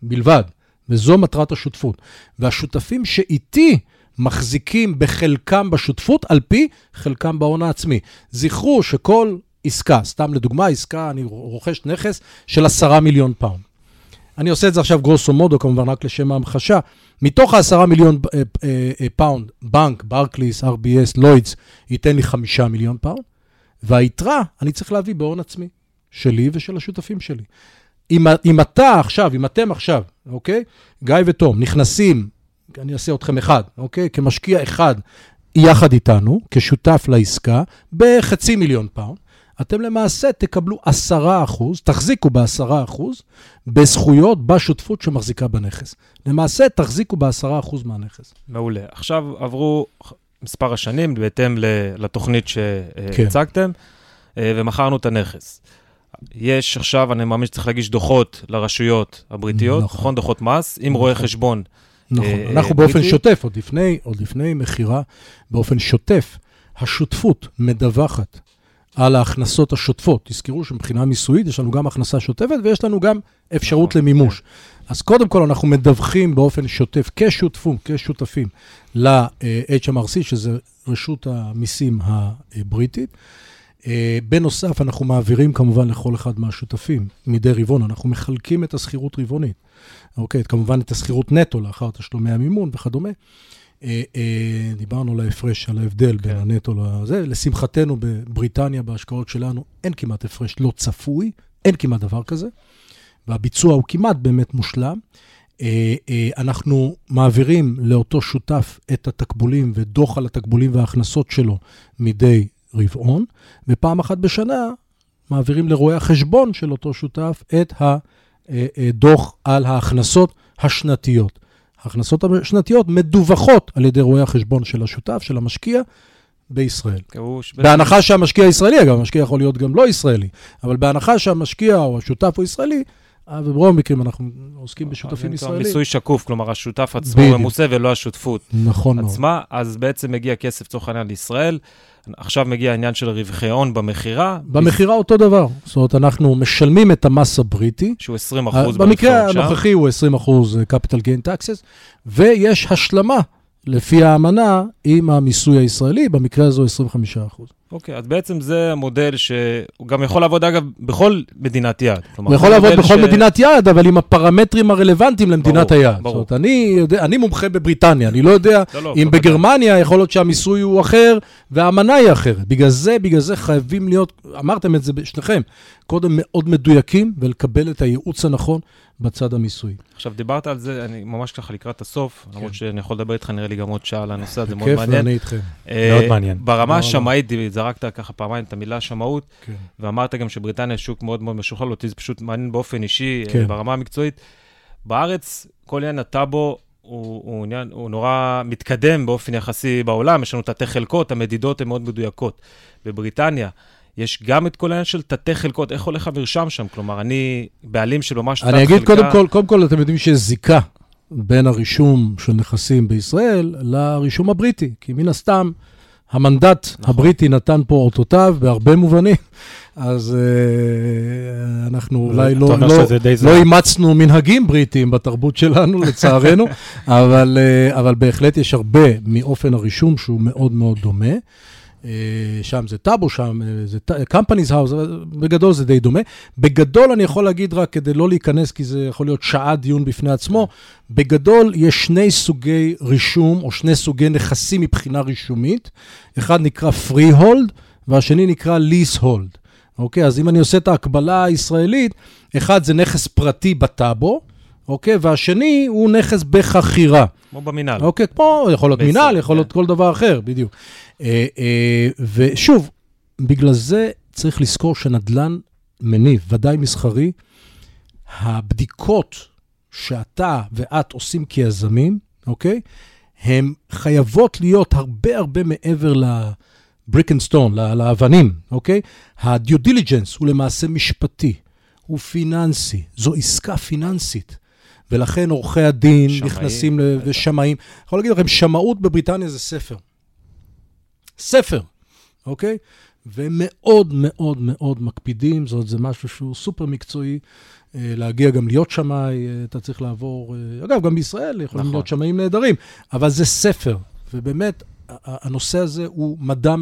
בלבד, וזו מטרת השותפות. והשותפים שאיתי, מחזיקים בחלקם בשותפות על פי חלקם בהון העצמי. זכרו שכל עסקה, סתם לדוגמה, עסקה, אני רוכש נכס של עשרה מיליון פאונד. אני עושה את זה עכשיו grosso modo, כמובן, רק לשם ההמחשה. מתוך העשרה מיליון אה, אה, אה, פאונד, בנק, ברקליס, RBS, לוידס, ייתן לי חמישה מיליון פאונד, והיתרה אני צריך להביא בהון עצמי, שלי ושל השותפים שלי. אם, אם אתה עכשיו, אם אתם עכשיו, אוקיי? גיא ותום, נכנסים אני אעשה אתכם אחד, אוקיי? כמשקיע אחד יחד איתנו, כשותף לעסקה, בחצי מיליון פאונד, אתם למעשה תקבלו עשרה אחוז, תחזיקו בעשרה אחוז, בזכויות בשותפות שמחזיקה בנכס. למעשה, תחזיקו בעשרה אחוז מהנכס. מעולה. עכשיו עברו מספר השנים בהתאם לתוכנית שהצגתם, כן. ומכרנו את הנכס. יש עכשיו, אני מאמין שצריך להגיש דוחות לרשויות הבריטיות, נכון, נכון דוחות מס, עם נכון. רואה חשבון נכון, אה, אנחנו באופן שוטף, עוד לפני, עוד לפני מכירה, באופן שוטף, השותפות מדווחת על ההכנסות השוטפות. תזכרו שמבחינה מיסויית יש לנו גם הכנסה שוטפת ויש לנו גם אפשרות נכון, למימוש. כן. אז קודם כל אנחנו מדווחים באופן שוטף כשותפים, כשותפים ל-HMRC, שזה רשות המיסים הבריטית. אה, בנוסף, אנחנו מעבירים כמובן לכל אחד מהשותפים מדי רבעון, אנחנו מחלקים את השכירות רבעונית. אוקיי, כמובן את השכירות נטו לאחר תשלומי המימון וכדומה. אה, אה, דיברנו על ההפרש, על ההבדל כן. בין הנטו לזה. לשמחתנו, בבריטניה, בהשקעות שלנו, אין כמעט הפרש לא צפוי, אין כמעט דבר כזה, והביצוע הוא כמעט באמת מושלם. אה, אנחנו מעבירים לאותו שותף את התקבולים ודוח על התקבולים וההכנסות שלו מדי רבעון, ופעם אחת בשנה מעבירים לרואי החשבון של אותו שותף את ה... אה, אה, דוח על ההכנסות השנתיות. ההכנסות השנתיות מדווחות על ידי רואי החשבון של השותף, של המשקיע, בישראל. כבוש. בהנחה שהמשקיע ישראלי, אגב, המשקיע יכול להיות גם לא ישראלי, אבל בהנחה שהמשקיע או השותף הוא ישראלי, וברוב המקרים אנחנו עוסקים בשותפים ישראלים. מיסוי שקוף, כלומר, השותף עצמו ממוסה ולא השותפות. נכון מאוד. עצמה, אז בעצם מגיע כסף, לצורך העניין, לישראל. עכשיו מגיע העניין של רווחי הון במכירה. במכירה אותו דבר. זאת אומרת, אנחנו משלמים את המס הבריטי. שהוא 20 אחוז במקרה הנוכחי הוא 20 אחוז capital gain taxes, ויש השלמה לפי האמנה עם המיסוי הישראלי, במקרה הזו 25 אחוז. אוקיי, אז בעצם זה המודל שהוא גם יכול לעבוד, אגב, בכל מדינת יעד. הוא יכול לעבוד בכל ש... מדינת יעד, אבל עם הפרמטרים הרלוונטיים למדינת ברור, היעד. ברור. זאת אומרת, אני, יודע, אני מומחה בבריטניה, אני לא יודע לא, לא, אם בגרמניה יכול להיות שהמיסוי הוא אחר והאמנה היא אחרת. בגלל זה, בגלל זה חייבים להיות, אמרתם את זה בשניכם, קודם מאוד מדויקים ולקבל את הייעוץ הנכון בצד המיסוי. עכשיו, דיברת על זה, אני ממש ככה לקראת הסוף, כן. למרות שאני יכול לדבר איתך, נראה לי גם עוד שעה על הנושא הזה, מאוד מעניין. כיף, ואני איתכם. אה, מאוד מעניין. ברמה השמאית, זרקת ככה פעמיים את המילה שמאות, כן. ואמרת גם שבריטניה שוק מאוד מאוד משוכלל, אותי זה פשוט מעניין באופן אישי, אה, כן. ברמה המקצועית. בארץ, כל עניין הטאבו הוא, הוא, עניין, הוא נורא מתקדם באופן יחסי בעולם, יש לנו תתי חלקות, המדידות הן מאוד מדויקות. בבריטניה, יש גם את כל העניין של תתי חלקות, איך הולך המרשם שם? כלומר, אני בעלים של ממש תת חלקה... אני אגיד קודם כל, קודם כל, אתם יודעים שיש זיקה בין הרישום של נכסים בישראל לרישום הבריטי, כי מן הסתם המנדט נכון. הבריטי נתן פה אותותיו בהרבה מובנים, אז uh, אנחנו אולי לא, לא, לא אימצנו מנהגים בריטיים בתרבות שלנו, לצערנו, אבל, uh, אבל בהחלט יש הרבה מאופן הרישום שהוא מאוד מאוד דומה. אה, שם זה טאבו, שם אה, זה companies house, בגדול זה די דומה. בגדול אני יכול להגיד רק כדי לא להיכנס, כי זה יכול להיות שעה דיון בפני עצמו, בגדול יש שני סוגי רישום, או שני סוגי נכסים מבחינה רישומית. אחד נקרא freehold, והשני נקרא leasehold. אוקיי, אז אם אני עושה את ההקבלה הישראלית, אחד זה נכס פרטי בטאבו, אוקיי? והשני הוא נכס בחכירה. כמו במינהל. אוקיי, כמו, יכול להיות מינהל, יכול להיות כן. כל דבר אחר, בדיוק. אה, אה, ושוב, בגלל זה צריך לזכור שנדל"ן מניב, ודאי מסחרי, הבדיקות שאתה ואת עושים כיזמים, אוקיי? הן חייבות להיות הרבה הרבה מעבר ל brick and stone, לאבנים, אוקיי? ה due diligence הוא למעשה משפטי, הוא פיננסי, זו עסקה פיננסית. ולכן עורכי הדין שמאי, נכנסים, ל... ושמאים. אני יכול להגיד לכם, שמאות בבריטניה זה ספר. ספר, אוקיי? ומאוד מאוד מאוד מקפידים, זאת זה משהו שהוא סופר מקצועי. אה, להגיע גם להיות שמאי, אה, אתה צריך לעבור, אה, אגב, גם בישראל יכולים נכון. להיות שמאים נהדרים, אבל זה ספר, ובאמת, הנושא הזה הוא מדע,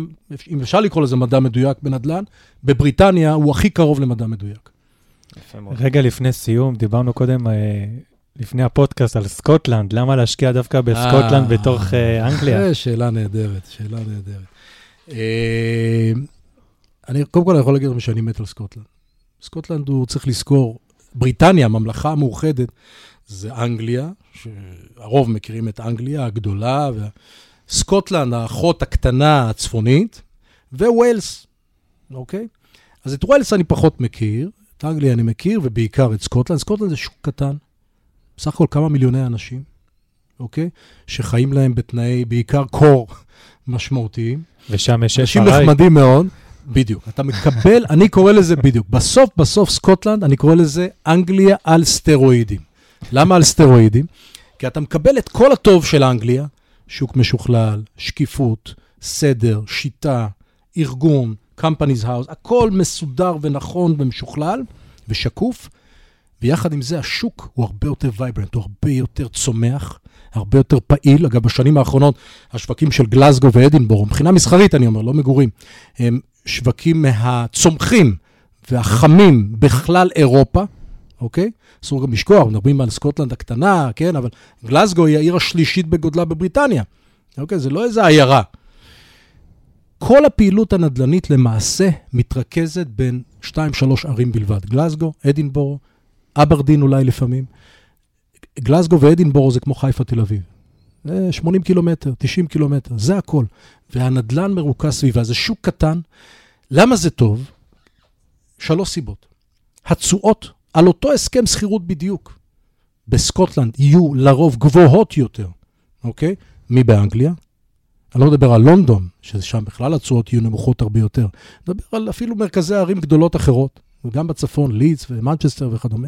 אם אפשר לקרוא לזה מדע מדויק בנדל"ן, בבריטניה הוא הכי קרוב למדע מדויק. רגע לפני סיום, דיברנו קודם לפני הפודקאסט על סקוטלנד, למה להשקיע דווקא בסקוטלנד אה, בתוך אה, אנגליה? שאלה נהדרת, שאלה נהדרת. אה, אני קודם כל יכול להגיד לכם שאני מת על סקוטלנד. סקוטלנד הוא צריך לזכור, בריטניה, הממלכה המאוחדת, זה אנגליה, שהרוב מכירים את אנגליה הגדולה, סקוטלנד, האחות הקטנה הצפונית, וווילס, אוקיי? אז את ווילס אני פחות מכיר, את אנגליה אני מכיר, ובעיקר את סקוטלנד. סקוטלנד זה שוק קטן. בסך הכל כמה מיליוני אנשים, אוקיי? שחיים להם בתנאי, בעיקר קור משמעותיים. ושם יש אנשים נחמדים מאוד. בדיוק. אתה מקבל, אני קורא לזה בדיוק, בסוף בסוף סקוטלנד, אני קורא לזה אנגליה על סטרואידים. למה על סטרואידים? כי אתה מקבל את כל הטוב של אנגליה, שוק משוכלל, שקיפות, סדר, שיטה, ארגון, companies house, הכל מסודר ונכון ומשוכלל ושקוף, ויחד עם זה השוק הוא הרבה יותר vibrant, הוא הרבה יותר צומח, הרבה יותר פעיל. אגב, בשנים האחרונות השווקים של גלסגו ואדינבורו, מבחינה מסחרית אני אומר, לא מגורים, הם שווקים מהצומחים והחמים בכלל אירופה, אוקיי? אסור גם לשכוח, מדברים על סקוטלנד הקטנה, כן? אבל גלסגו היא העיר השלישית בגודלה בבריטניה, אוקיי? זה לא איזה עיירה. כל הפעילות הנדל"נית למעשה מתרכזת בין 2-3 ערים בלבד, גלסגו, אדינבורו, אברדין אולי לפעמים. גלסגו ואדינבורו זה כמו חיפה תל אביב. 80 קילומטר, 90 קילומטר, זה הכל. והנדלן מרוכז סביבה, זה שוק קטן. למה זה טוב? שלוש סיבות. התשואות על אותו הסכם שכירות בדיוק בסקוטלנד יהיו לרוב גבוהות יותר, אוקיי? מבאנגליה. אני לא מדבר על לונדון, ששם בכלל התשואות יהיו נמוכות הרבה יותר. אני מדבר על אפילו מרכזי ערים גדולות אחרות, וגם בצפון, לידס ומנצ'סטר וכדומה.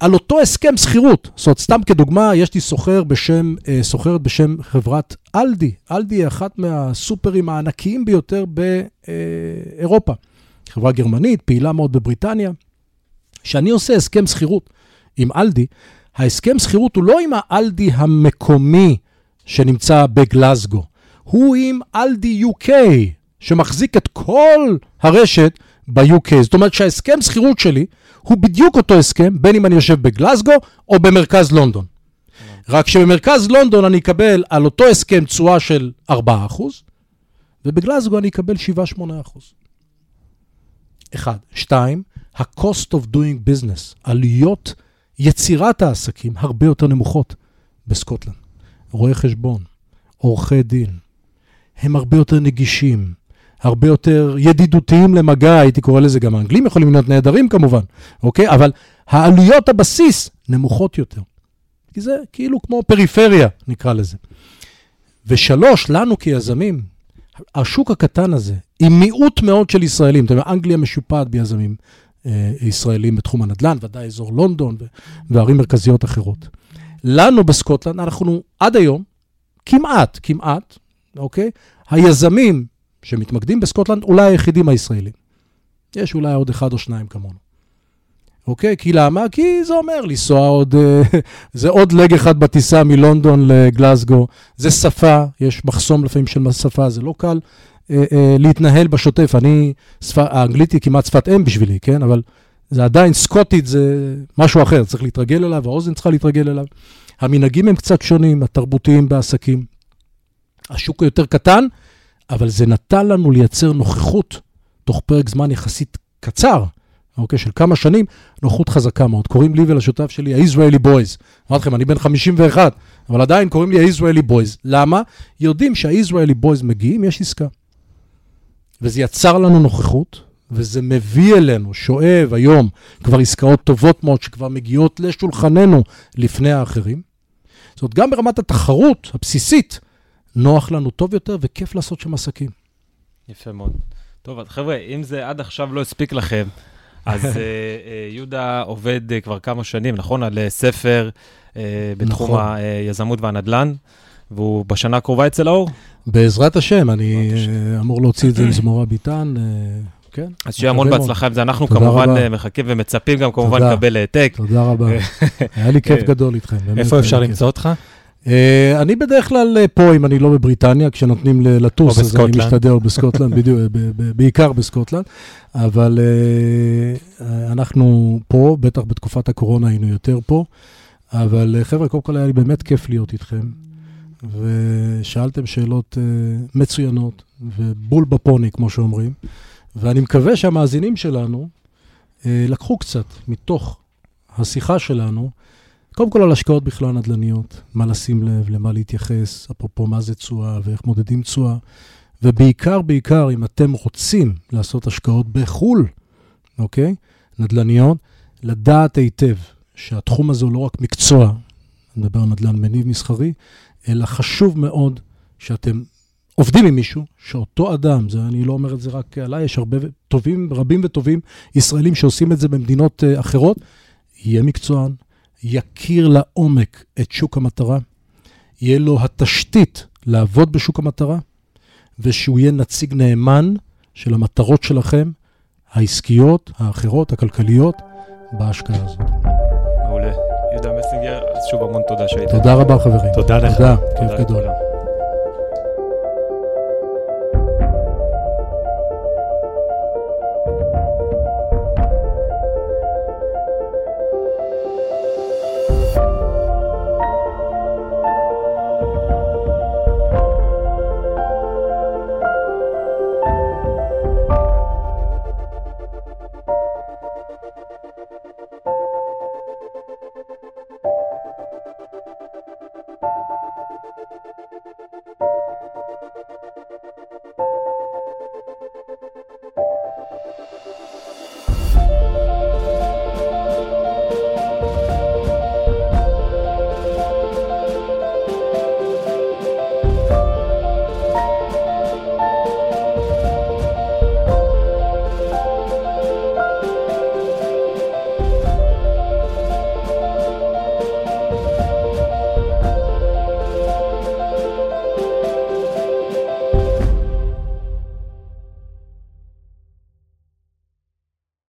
על אותו הסכם שכירות. זאת אומרת, סתם כדוגמה, יש לי סוחר בשם, אה, סוחרת בשם חברת אלדי. אלדי היא אחת מהסופרים הענקיים ביותר באירופה. חברה גרמנית, פעילה מאוד בבריטניה. כשאני עושה הסכם שכירות עם אלדי, ההסכם שכירות הוא לא עם האלדי המקומי שנמצא בגלסגו, הוא עם אלדי UK, שמחזיק את כל הרשת ב-UK. זאת אומרת שההסכם שכירות שלי הוא בדיוק אותו הסכם, בין אם אני יושב בגלסגו או במרכז לונדון. רק שבמרכז לונדון אני אקבל על אותו הסכם תשואה של 4%, ובגלסגו אני אקבל 7-8%. אחד. שתיים, ה-cost of doing business, עלויות יצירת העסקים הרבה יותר נמוכות בסקוטלנד. רואי חשבון, עורכי דין, הם הרבה יותר נגישים, הרבה יותר ידידותיים למגע, הייתי קורא לזה, גם האנגלים יכולים להיות נהדרים כמובן, אוקיי? אבל העלויות הבסיס נמוכות יותר. כי זה כאילו כמו פריפריה, נקרא לזה. ושלוש, לנו כיזמים, השוק הקטן הזה, עם מיעוט מאוד של ישראלים, אתה יודע, אנגליה משופעת ביזמים, ישראלים בתחום הנדל"ן, ודאי אזור לונדון וערים מרכזיות אחרות. לנו בסקוטלנד, אנחנו עד היום, כמעט, כמעט, אוקיי? היזמים שמתמקדים בסקוטלנד, אולי היחידים הישראלים. יש אולי עוד אחד או שניים כמונו. אוקיי? כי למה? כי זה אומר לנסוע עוד, אה, זה עוד לג אחד בטיסה מלונדון לגלסגו, זה שפה, יש מחסום לפעמים של שפה, זה לא קל אה, אה, להתנהל בשוטף. אני, שפה, האנגלית היא כמעט שפת אם בשבילי, כן? אבל זה עדיין, סקוטית זה משהו אחר, צריך להתרגל אליו, האוזן צריכה להתרגל אליו. המנהגים הם קצת שונים, התרבותיים בעסקים. השוק יותר קטן, אבל זה נתן לנו לייצר נוכחות תוך פרק זמן יחסית קצר, אוקיי, של כמה שנים, נוכחות חזקה מאוד. קוראים לי ולשותף שלי ה-Israeli Boys. אמרתי לכם, אני בן 51, אבל עדיין קוראים לי ה-Israeli Boys. למה? יודעים שה-Israeli Boys מגיעים, יש עסקה. וזה יצר לנו נוכחות, וזה מביא אלינו, שואב היום, כבר עסקאות טובות מאוד שכבר מגיעות לשולחננו לפני האחרים. זאת אומרת, גם ברמת התחרות הבסיסית, נוח לנו טוב יותר וכיף לעשות שם עסקים. יפה מאוד. טוב, אז חבר'ה, אם זה עד עכשיו לא הספיק לכם, אז uh, uh, יהודה עובד uh, כבר כמה שנים, נכון? על ספר בתחום נכון. היזמות והנדל"ן, והוא בשנה הקרובה אצל האור? בעזרת השם, אני אמור להוציא את זה עם זמורה ביטן. כן. אז שיהיה המון בהצלחה עם זה. אנחנו כמובן רבה. מחכים ומצפים גם כמובן לקבל העתק. תודה רבה. היה לי כיף גדול איתכם. איפה אפשר למצוא אותך? Uh, אני בדרך כלל uh, פה, אם אני לא בבריטניה, כשנותנים לטוס, אז אני משתדל, או בסקוטלנד, בדיוק, בעיקר בסקוטלנד, אבל uh, אנחנו פה, בטח בתקופת הקורונה היינו יותר פה, אבל חבר'ה, קודם כל היה לי באמת כיף להיות איתכם, ושאלתם שאלות מצוינות, ובול בפוני, כמו שאומרים, ואני מקווה שהמאזינים שלנו לקחו קצת מתוך השיחה שלנו, קודם כל על השקעות בכלל נדל"ניות, מה לשים לב, למה להתייחס, אפרופו מה זה תשואה ואיך מודדים תשואה, ובעיקר, בעיקר, אם אתם רוצים לעשות השקעות בחו"ל, אוקיי? נדל"ניות, לדעת היטב שהתחום הזה הוא לא רק מקצוע, אני מדבר על נדל"ן מניב מסחרי, אלא חשוב מאוד שאתם עובדים עם מישהו, שאותו אדם, זה, אני לא אומר את זה רק עליי, יש הרבה טובים, רבים וטובים ישראלים שעושים את זה במדינות uh, אחרות, יהיה מקצוען, יכיר לעומק את שוק המטרה, יהיה לו התשתית לעבוד בשוק המטרה, ושהוא יהיה נציג נאמן של המטרות שלכם, העסקיות, האחרות, הכלכליות, בהשקעה הזאת. מעולה. יהודה מסינגר, אז שוב המון תודה שהיית. תודה רבה, חברים. תודה לך. תודה, כיף גדול.